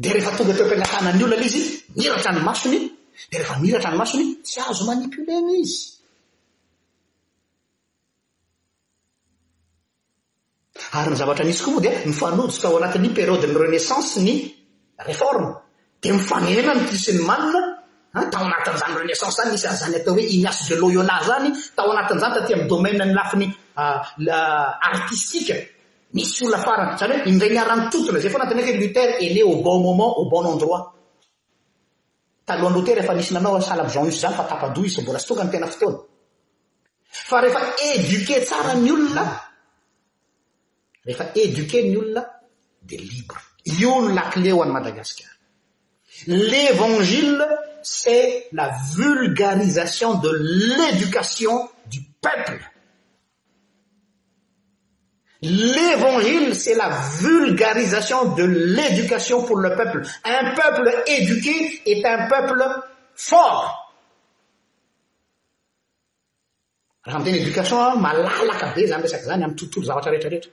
Dia rehefa tonga teo am-pelatanan'ny olona ilay izy, niratra ny masony, dia rehefa miratra ny masony, tsy azo manipuler-na izy. Ary ny zavatra nisy koa moa dia mifanojo tao anatin'ny periodin'ny Renaissance ny Réforme. Dia mifanena ny Chrisenmann, an, tao anatin'izany Renaissance izany nisy an'izany atao hoe Ignace de Loyola izany, tao anatin'izany taty amin'ny domaine ny lafiny artistique, nisy olona farany, izany hoe indray niara-nitotona, izay foana antony hoe Luther est né au bon moment, au bon endroit. Talohan'i Lotera efa nisy nanao sahala amin'i Jean Hus izany fa tapa-doha izy fa mbola tsy tonga ny tena fotoana. fa rehefa édukue tsara ny olona rehefa éduqe ny olona de libre io no lacle ho an'ny madagasicar l'évangile c'est la vulgarisation de l'éducation du peuple l'évangile c'est la vulgarisation de l'éducation pour le peuple un peuple éduqué et un peuple fort Raha miteny éducation aho, malalaka be izany resaka izany amin'ny tontolo zavatra rehetra rehetra.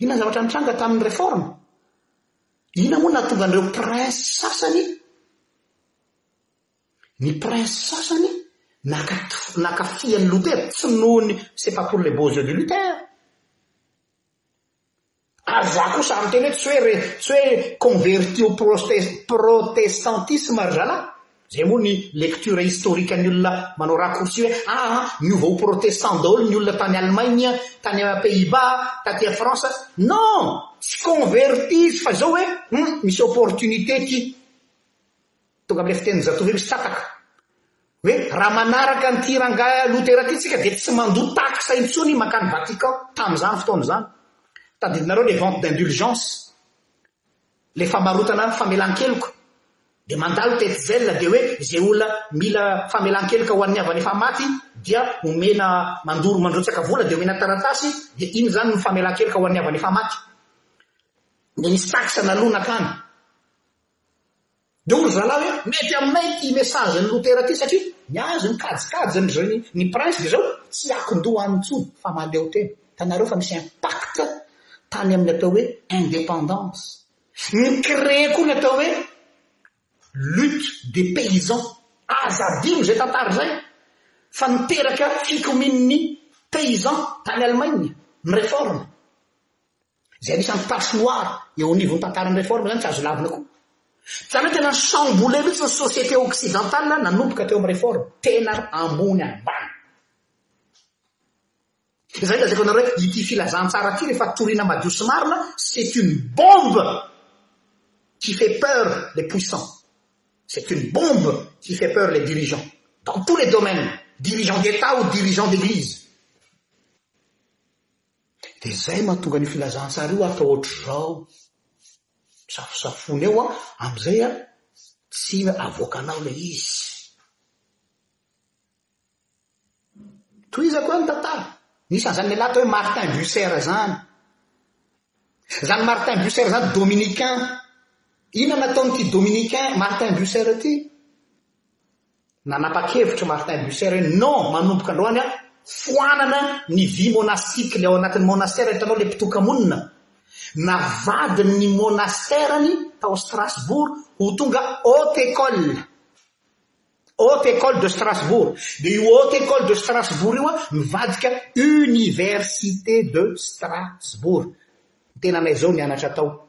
Inona ny zavatra nitranga tamin'ny réforme? Inona moa nahatonga an'ireo prince sasany, ny prince sasany naka nakafihan'i Luther, tsy noho ny c'est pas pour les beaux yeux de Luther. Ary za koa sahy miteny hoe tsy hoe re, tsy hoe converti au prostes, protestantisme ry zalahy, zay moa ny lecture historique an'ny olona manao raccourci hoe aa niova ho protestant daholo ny olona tany Allemagne a, tany a Pays-Bas a, taty a France a, non! tsy converti izy fa zao hoe hum misy opportunité ty. Tonga amin'ilay fitenin'ny zatovo ery Stataka hoe raha manaraka an'ity rangahy Lotera ity isika dia tsy mandoa taxe intsony mankany Vatican tamin'izany fotoana izany. Tadidinareo ilay vente d'indulgence, ilay famarotana famelan-keloka. Dia mandalo Tetzel dia hoe izay olona mila famelan-keloka ho an'ny havany efa maty dia omena mandoro mandrotsaka vola dia omena taratasy dia iny izany no famelan-keloka ho an'ny havany efa maty. Dia nisy taxe naloa nankany. Dia hoy ry zalahy hoe, mety aminay ity message an'i Lotera ity satria ny azy ny kajikajiny izao ny ny prince dia izao tsy hiakon-doha any intsony fa mahaleo tena. Hitanareo fa misy impact tany amin'ny atao hoe indépendance. Ni-créer koa ny atao hoe lutte des paysans. Aza adino izay tantara izay fa niteraka fikomian'ny paysans tany Allemagne ny réforme. izay anisan'ny passoire eo anivon'ny tantaran'ny Réforme izany tsy azo lavina koa. Hitanao tena ny chamboulé mihitsy ny société occidentale nanomboka teo amin'ny Réforme, tena ambony ambany. Izay lazaiko anareo hoe ity filazantsara ity rehefa torina madio sy marina, c'est une bombe qui fait peur les puissants, c'est une bombe qui fait peur les dirigeants dans tous les domaines, dirigeants d'État ou dirigeants d'église. Dia izay mahatonga an'io filazantsara io ary fa ohatr'izao, safosafoina eo an, amin'izay an, tsy avoakanao ilay izy. Tohizako an ny tantara, nisy an'izany lehilahy atao hoe Martin Bucer izany. Izany Martin Bucer izany Dominicain. Inona nataon'ity Dominicain Martin Bucer ity? Nanapa-kevitra Martin Bucer hoe non, manomboka androany aho, foanana ny vie monastique, ilay ao anatin'ny monastera, hitanao ilay mpitoka-monina, navadiny ny monasterany tao Strasbourg ho tonga Haute Ecole, Haute Ecole de Strasbourg, dia io Haute Ecole de Strasbourg io mivadika Université de Strasbourg, ny tenanay izao nianatra tao.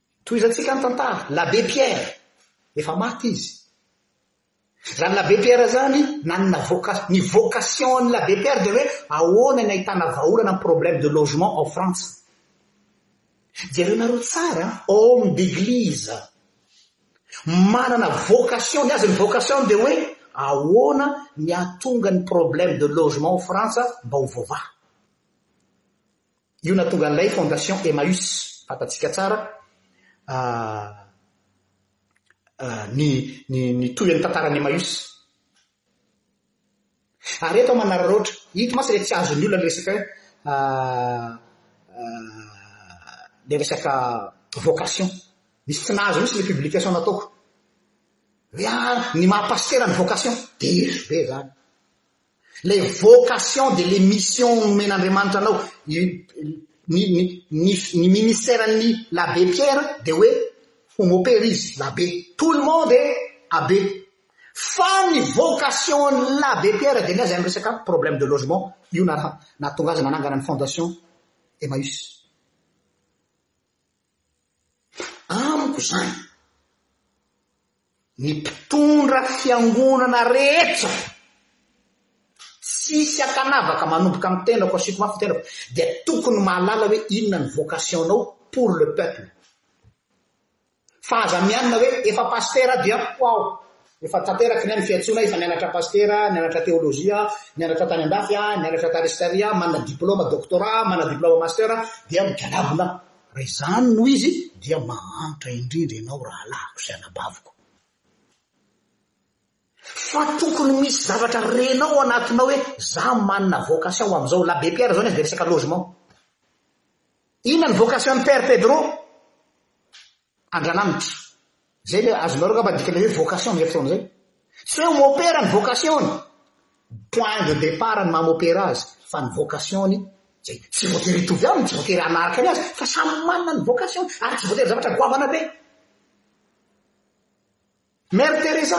Tohizantsika ny tantara, l'abbé Pierre, efa maty izy. Izany l'abbé Pierre izany nanana voca, ny vocation an'i l'abbé Pierre dia hoe ahoana ny ahitana vahaolana amin'ny problème de logement ao Frantsa. Jerenareo tsara an, homme d'église, manana vocation, ny azy ny vocation dia hoe ahoana ny hahatonga ny problème de logement ao Frantsa mba ho voavaha. Io nahatonga an'ilay Fondation Emmaüs, fantatsika tsara ny ny ny tohin'ny tantaran'i Emmaüs. Ary eto aho manararaotra, ito mantsy ilay tsy azon'ny olona ny resaka hoe ilay resaka vocation. Misy tsy nahazo mihitsy ilay publication nataoko. Hoe ah, ny maha-pasitera ny vocation. Diso be izany. Ilay vocation dia ilay mission nomen'Andriamanitra anao. Ny, ny, ny, ny, ny ministère-n'ny l'abbé Pierre dia hoe ho mopera izy, l'abbé. Tout le monde est abbé. Fa ny vocation-n'ny l'abbé Pierre dia ny azy miresaka problème de logement, io na, nahatonga azy nanangana ny fondation Emmaüs. Amiko izany, ny mpitondra fiangonana rehetra, tsisy ankanavaka, manomboka amin'ny tenako, asiako mafy ny tenako, dia tokony mahalala hoe inona ny vocation-nao pour le peuple. Fa aza mianina hoe efa pasitera aho dia ho aho. Efa tanteraky ny ahy ny fiantsoana, efa nianatra pasitera, nianatra teolojia, nianatra tany andafy aho, nianatra tany Estaria, manana diplaoma doctorat aho, manana diplaoma master aho, dia migalabona aho. Raha izany no izy, dia mahantra indrindra ianao rahalahiko sy anabaviko. Fa tokony misy zavatra renao ao anatinao hoe, za manana vocation ho amin'izao. L'Abbé Pierre izao ny azy dia resaka logement. Inona ny vocation-n'i Père Pedro? Andranamitra. Zay le azonareo ngamba dikany hoe vocation amizay fotoana zay. Tsy hoe opera ny vocation-ny. Point de départ ny maha mopera azy fa ny vocation-ny zay. Tsy voatery hitovy aminy, tsy voatery hanaraka ny azy fa samy manana ny vocation-ny ary tsy voatery zavatra goavana be. Mère Teresa,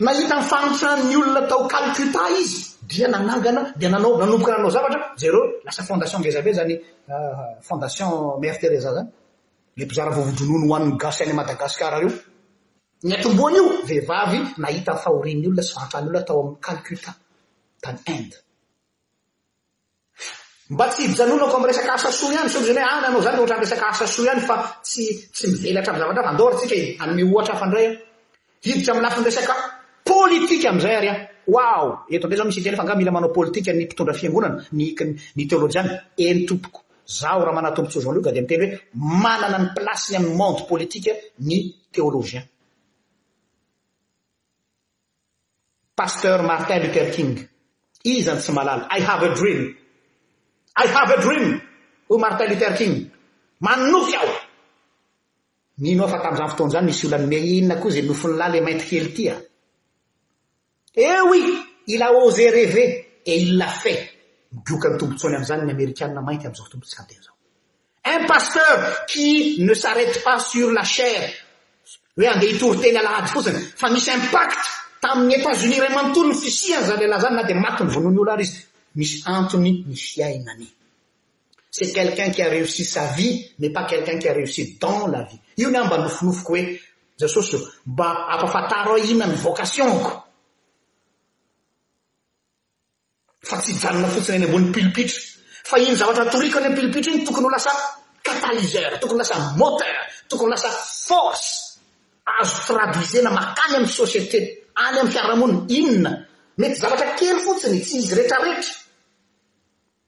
nahita ny fahantràn'ny olona tao Calcutta izy dia nanangana dia nanao nanomboka nanao zavatra, jereo lasa fondation ngeza be zany fondation Mère Teresa zany, le mpizara vovo-dronono ho an'ny gasy any Madagascar reo, ny atombohany io vehivavy nahita ny fahorian'ny olona sy fahantràn'ny olona tao amin'ny Calcutta tany Inde. Mba tsy hijanonako amin'ny resaka asa soa ihany, sao dia izany hoe, ah, nanao izany dia ohatran'ny resaka asa soa ihany fa tsy, tsy mivelatra amin'ny zavatra hafa. Andao ary tsika hanome ohatra hafa indray an. Hiditra amin'ny lafiny resaka politika amin'izay ary an. Waouh! Eto indray izao misy hiteny fa angaha mila manao politika ny mpitondra fiangonana, ny, ny teolojiana. Eny tompoko. Izaho Ramanatombotsoa Jean Luc dia miteny hoe, manana ny place-ny amin'ny monde politika ny théologien. Pasteur Martin Luther King, iza no tsy malala I have a dream, I have a dream, hoy Martin Luther King, manonofy aho! Mino aho fa tamin'izany fotoana izany nisy olona nimehy inona koa izay nofon'lah le mainty kely ity a! Eh oui, il a osé rêver et il l'a fait! Migoka ny tombotsoany amin'izany ny Amerikana mainty amin'izao fotoam-pisanteha izao. Un pasteur qui ne s'arrête pas sur la chaire hoe andeha hitory teny alahady fotsiny fa misy impact tamin'ny Etats Unis iray manontolo ny fisiany zany lehilahy zany na dia maty novonoin'ny olo ary izy misy antony ny fiainany c'est quelqu'un qui a réussi sa vie mais pas quelqu'un qui a réussi dans la vie io ny ahy mba nofinofiko hoe Jesosy o mba ampafantaro ahy inona ny vocation-ko Fa tsy hijanona fotsiny eny ambony pilipitra. Fa iny zavatra atoriko any am-pilipitra iny tokony ho lasa catalyseur, tokony lasa moteur, tokony lasa force azo traduisena makany amin'ny société, any amin'ny fiarahamonina. Inona? Mety zavatra kely fotsiny, tsy izy retraretra.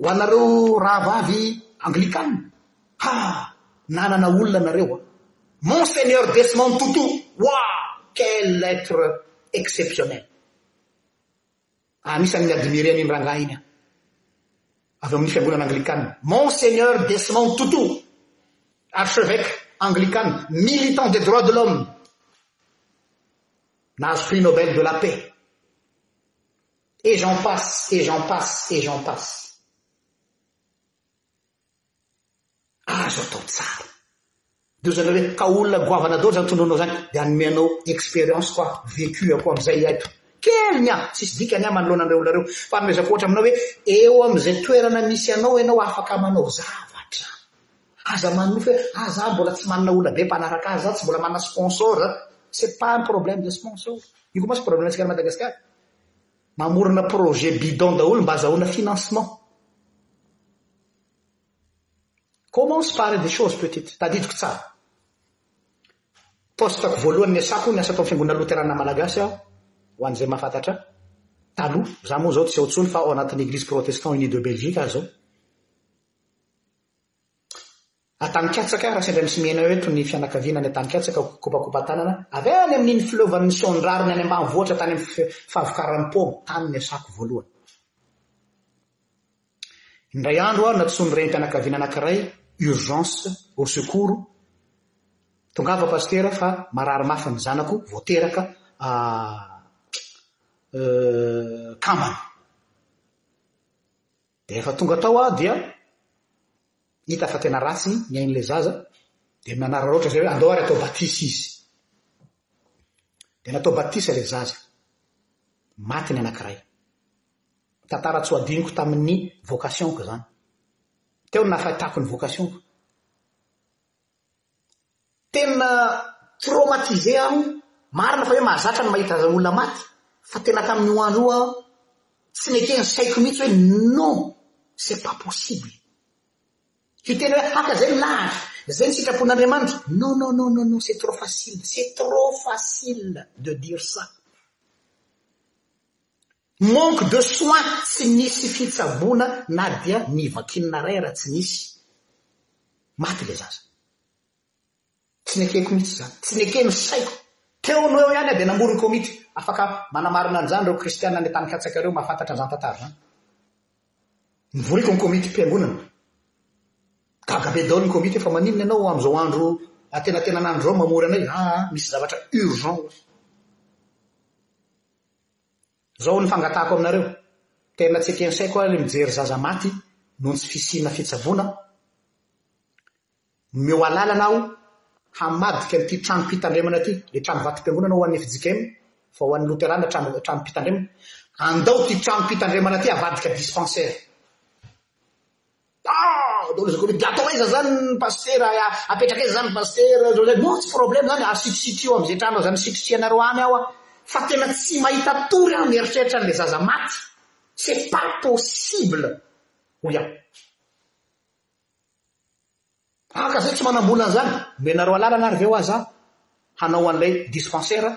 Ho anareo rahavavy anglikana, ha! nanana olona nareo an! Monseigneur Desmond Tutu, wouah! Quel être exceptionnel! Anisan'ny mi-admirer an'iny rangahy iny aho. Avy ao amin'ny fiangonana anglikana, Monseigneur Desmond Tutu, archevêque anglikana, militant des droits de l'homme. Nahazo prix Nobel de la paix. Et j'en passe, et j'en passe, et j'en passe. Azo atao tsara. Dia hoy zareo hoe ka olona goavana daholo izany tondroinao izany dia hanome anao expérience ko aho, vécu ako amin'izay ahy to. Kely ny ahy, tsisy dikany ahy manoloana an'ireo olona ireo. Fa anomezako ohatra aminao hoe eo amin'izay toerana misy anao ianao afaka manao zavatra. Aza manohy fe ah za mbola tsy manana olona be mpanaraka ahy za tsy mbola manana sponsor a c'est pas un problème de sponsor io ko mantsy problème antsika any Madagascar mamorona projet bidon daholo mba azahoana financement commence par une chose petite tadidiko tsara poste ko voalohany niasako niasa tao fiangonana loterana malagasy aho ho an'izay mahafantatra ahy taloha za moa zao tsy ao tsony fa ao anatin'ny église protestant unie de Belgique aho zao Antanikatsaka, raha sendra misy mihena eto ny fianakaviana any Antanikatsaka, kopakopan-tanana, avy any amin'iny fileovan'ny saon-drariny any ambanivohitra tany amin'ny fahavokaran'ny paoma, tany ny asako voalohany. Indray andro aho nantsoin'ny renim-pianakaviana anankiray, urgence, au secours, tongava pasitera fa marary mafy ny zanako, vao teraka, ah, euh, kambana. Dia rehefa tonga tao aho dia hita fa tena ratsy ny ain'ilay zaza, dia nanararaotra izay hoe andao ary atao batisa izy. Dia natao batisa ilay zaza. Maty ny anankiray. Tantara tsy ho adinoko tamin'ny vocation-ko izany. Teo no nahafatako ny vocation-ko. Tena traumatisé aho io, marina fa hoe mahazatra ny mahita olona maty fa tena tamin'io andro io aho tsy neken'ny saiko mihitsy hoe non, c'est pas possible. Hiteny hoe haka izay ny lahatra, izay ny sitrapon'Andriamanitra, non non non non non c'est trop facile, c'est trop facile de dire ça. Manque de soin tsy nisy fitsaboana na dia ny vakinina ray ara tsy nisy. Maty ilay zaza. Tsy nekeko mihitsy izany. Tsy neken'ny saiko. Teo no eo ihany aho dia namory ny komity. Afaka manamarina an'izany ireo kristiana any Antanikatsaka ireo mahafantatra an'izany tantara izany. Nivoriko ny komity mpiangonana. Gaga be daholo ny komity hoe fa maninona ianao amin'izao andro atenatenan'andro izao mamory anay. Aa misy zavatra urgent hoy. Zao ny fangatahako aminareo, tena tsy ekensaiko ary mijery zaza maty noho ny tsy fisiana fitsaboana, omeo alalana aho hamadika an'ity tranom-pitandremana ity, le tranom-batom-piangonana ho an'ny fjkm fa ho an'ny loterana trano tranom-pitandremana, andao ity tranom-pitandremana ity avadika dispensaire. Ah! Ataony zany komity, atao aiza zany ny pasitera e, apetraka aiza zany ny pasitera zao zay, non tsy problème zany, asitrisitrio amzay tranao zany nisitrisihanareo any aho aho, fa tena tsy mahita tory aho mieritreritra anle zaza maty, c'est pas possible! hoy aho. Ah ka zay tsy manambola an'zany. Omenareo alalana ary ve hoa za hanao an'ilay dispensaire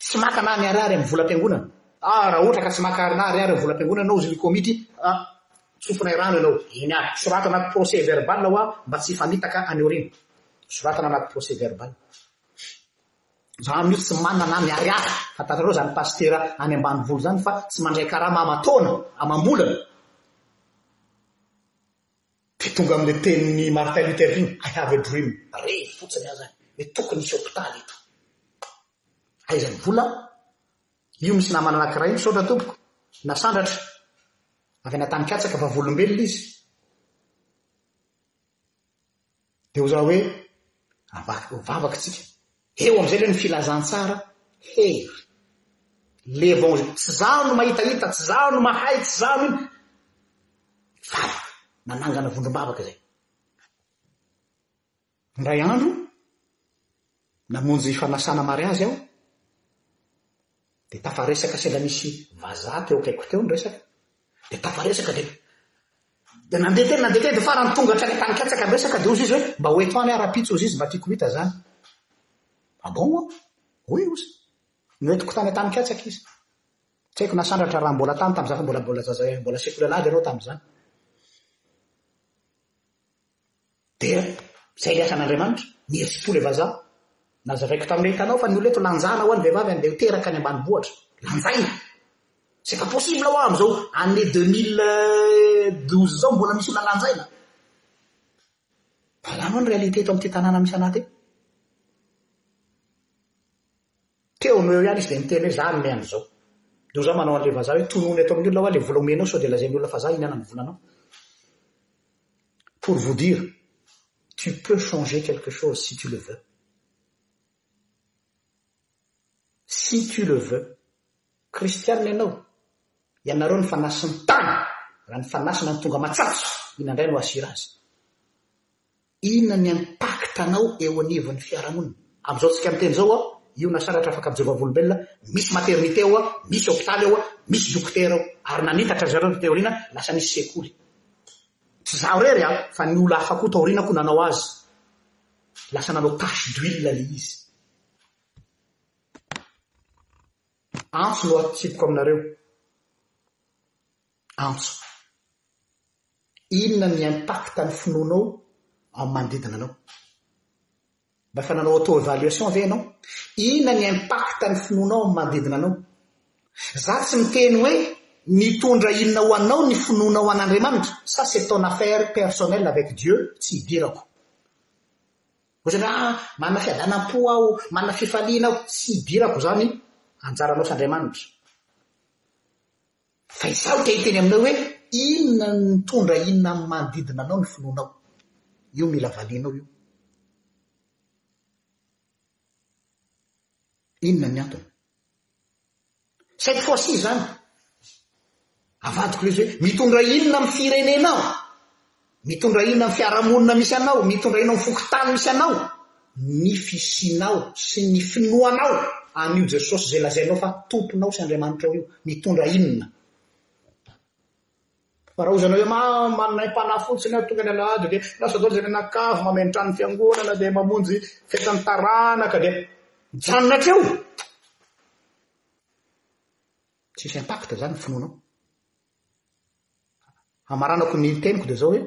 tsy maka na ny ariary amin'ny volam-piangonana? Ah raha ohatra ka tsy maka na ariary amin'ny volam-piangonana ianao ozy ny komity ah tsofinay rano ianao. Eny ary, soratana anaty procès verbal hoa mba tsy hifamitaka any aoriana. Soratana anaty procès verbal. Za amin'io tsy manana na ny ariary. Fantatrareo zany pasitera any ambanivolo zany fa tsy mandray karama aman-taona, amam-bolana. Dia tonga amin'ilay tenin'i Martin Luther King, I have a dream. Revy fotsiny aza hoe tokony hisy hopitaly eto. Aiza ny vola? Io misy namana anankiray, misaotra tompoko, nasandratra, avy any Antanikatsaka, vavolombelona izy. Dia hoy izaho hoe, Avak, ho vavaka isika. Eo amin'izay ilay ny filazantsara, hery. L'Evangile. Tsy izaho no mahitahita, tsy izaho no mahay, tsy izaho no ino. Vavaka. Nanangana vondrom-bavaka izay. Indray andro, namonjy fanasana mariazy aho. Dia tafaresaka sendra nisy vazaha teo akaikiko teo ny resaka, dia tafaresaka dia dia nandeha teny nandeha teny dia farany tonga hatrany am-panin-katsaka ny resaka dia hoy Zizy hoe mba ho eto any aho rahampitso hoy Zizy mba tiako ho hita izany. Ah bon hoy hoy osa. Noentiko tany an-tanin-katsaka izy. Tsy haiko na sandratra raha mbola tany tamin'izany fa mbola mbola zaza mbola sekoly alahady ianao tamin'izany. Dia izay ny asan'Andriamanitra, nihetsi-po ilay vazaha. Nazavaiko tamin'ilay hitanao fa ny olona eto lanjana hoa ny vehivavy andeha ho teraka any ambanivohitra. Lanjaina! C'est pas possible hoa amin'izao année deux mille douze izao mbola misy olona lanjaina. Valano hoa ny réalité eto amin'ity tanàna misy anà ity. Teo no eo ihany izy dia niteny hoe za hanome an'izao. Dia hoza manao an'ilay vazaha hoe tonony eto amin'ny olona hoa ilay vola omenao sao dia lazain'ny olona fa za hihinana ny volanao. Pour vous dire, tu peux changer quelque chose si tu le veux. Si tu le veux. Kristianina ianao. Ianareo ny fanahy sy ny tany. Raha ny fanahy sy ny tany tonga matsatso, inona indray no hahasira azy? Inona ny impact-nao eo anivon'ny fiarahamonina? Amin'izao antsika miteny izao, io na sanatria afaka mijery vavolombelona, misy maternité ao, misy hôpitaly ao, misy dokotera ao. Ary nanitatra ry zareo ny taoriana, lasa nisy sekoly. Tsy izaho irery fa ny olo hafa koa taoriana koa nanao azy. Lasa nanao tache d'huile ilay izy. Antso no atsipiko aminareo. Antso. Inona ny impact ny finoanao amin'ny manodidina anao? Mba efa nanao auto evaluation ve ianao? Inona ny impact ny finoanao amin'ny manodidina anao? Za tsy miteny hoe nitondra inona ho anao ny finoanao an'Andriamanitra, ça c'est ton affaire personnelle avec Dieu, tsy idirako. Ohatrany hoe ah manana fiadanam-po aho, manana fifaliana aho, tsy idirako izany anjaranao sy Andriamanitra. Fa izaho te hiteny aminao hoe inona no nitondra inona amin'ny manodidina anao ny finoanao. Io mila valianao io. Inona ny antony? Cette fois-ci izany, avadiko ilay izy hoe mitondra inona amin'ny firenenao Mitondra inona amin'ny fiarahamonina misy anao? Mitondra inona amin'ny fokontany misy anao? Ny fisianao sy ny finoanao an'io Jesosy izay lazainao fa Tomponao sy Andriamanitrao io. Mitondra inona? Fa raha ozanao hoe ma manaim-panahy fotsiny aho, tonga any alahady dia lasa daholo izay mianakavy, mameno trano ny fiangonana dia mamonjy fetin'ny taranaka dia mijanona hatreo. Tsisy impact izany ny finoanao. hamaranako ny teniko dia zao hoe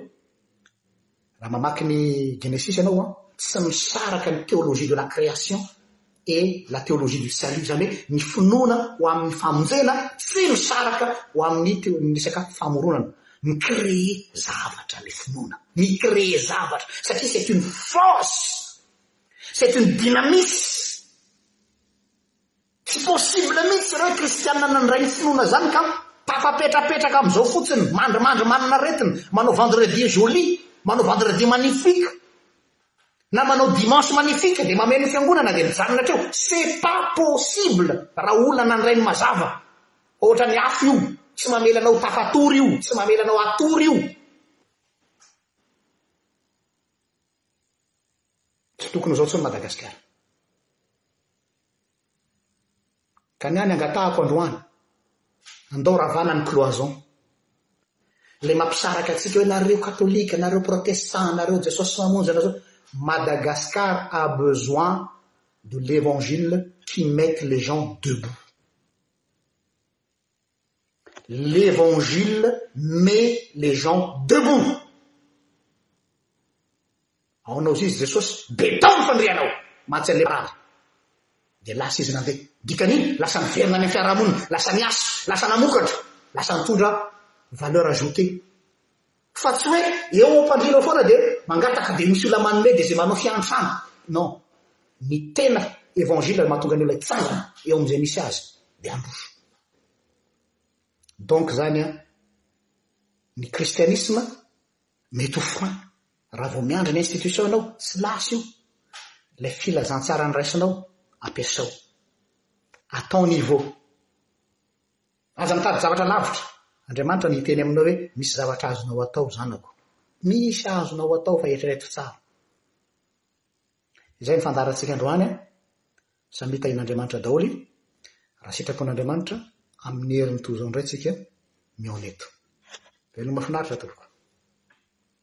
raha mamaky ny Genesis ianao an, tsy misaraka ny théologie de la création et la théologie du salut, izany hoe ny finoana ho amin'ny famonjena tsy misaraka ho amin'ny teo amin'ny resaka famoronana. Mi-créer zavatra le finoana, mi-créer zavatra satria c'est une force, c'est une dynamisme. Tsy possible mihitsy reo kristiana nandray ny finoana zany ka tafapetrapetraka amizao fotsiny mandrimandry manana aretina manao vendredi joli manao vendredi magnifique na manao dimanche magnifique de mameno ny fiangonana de mijanona atreo ce pas possible raha olona nandray ny mazava ohatrany afo io tsy mamela anao tafatory io tsy mamela anao atory io tsy tokony izao tsony Madagascar Ka ny ahy ny angatahako androany, andao ravana ny cloison. Ilay mampisaraka antsika hoe nareo katolika, nareo protestant, nareo Jesosy mamonjy anareo, Madagascar a besoin de l'evangile qui mette les gens debout. L'Evangile met les gens debout! Ao anao izy Jesosy, be tao ny fandrianao! Mahatsiaro ilay marary. Dia lasa izy nandeha. Dikany iny, lasa niverina any amin'ny fiarahamonina, lasa niasa, lasa namokatra, lasa nitondra valeur ajoutée. Fa tsy hoe eo ao ampandriana foana dia mangataka dia misy olona manome dia izay manao fiantrana. Non. Ny tena Evangile no mahatonga ny olona hitsangana eo amin'izay misy azy dia handroso. Donc izany an, ny kristianisma mety ho fin raha vao miandry ny institution ianao, tsy lasa io. Ilay filazantsara niraisinao ampiasao. Atao niveau. Aza mitady zavatra lavitra. Andriamanitra no hiteny aminao hoe, Misy zavatra azonao atao, zanako. Misy azonao atao fa eritrereto tsara. Izay ny fandaharantsika androany. Samy hitahian'Andriamanitra daholo, raha sitrapon'Andriamanitra, amin'ny heriny toy izao indray tsika mihaona eto. Veloma finaritra tompoko.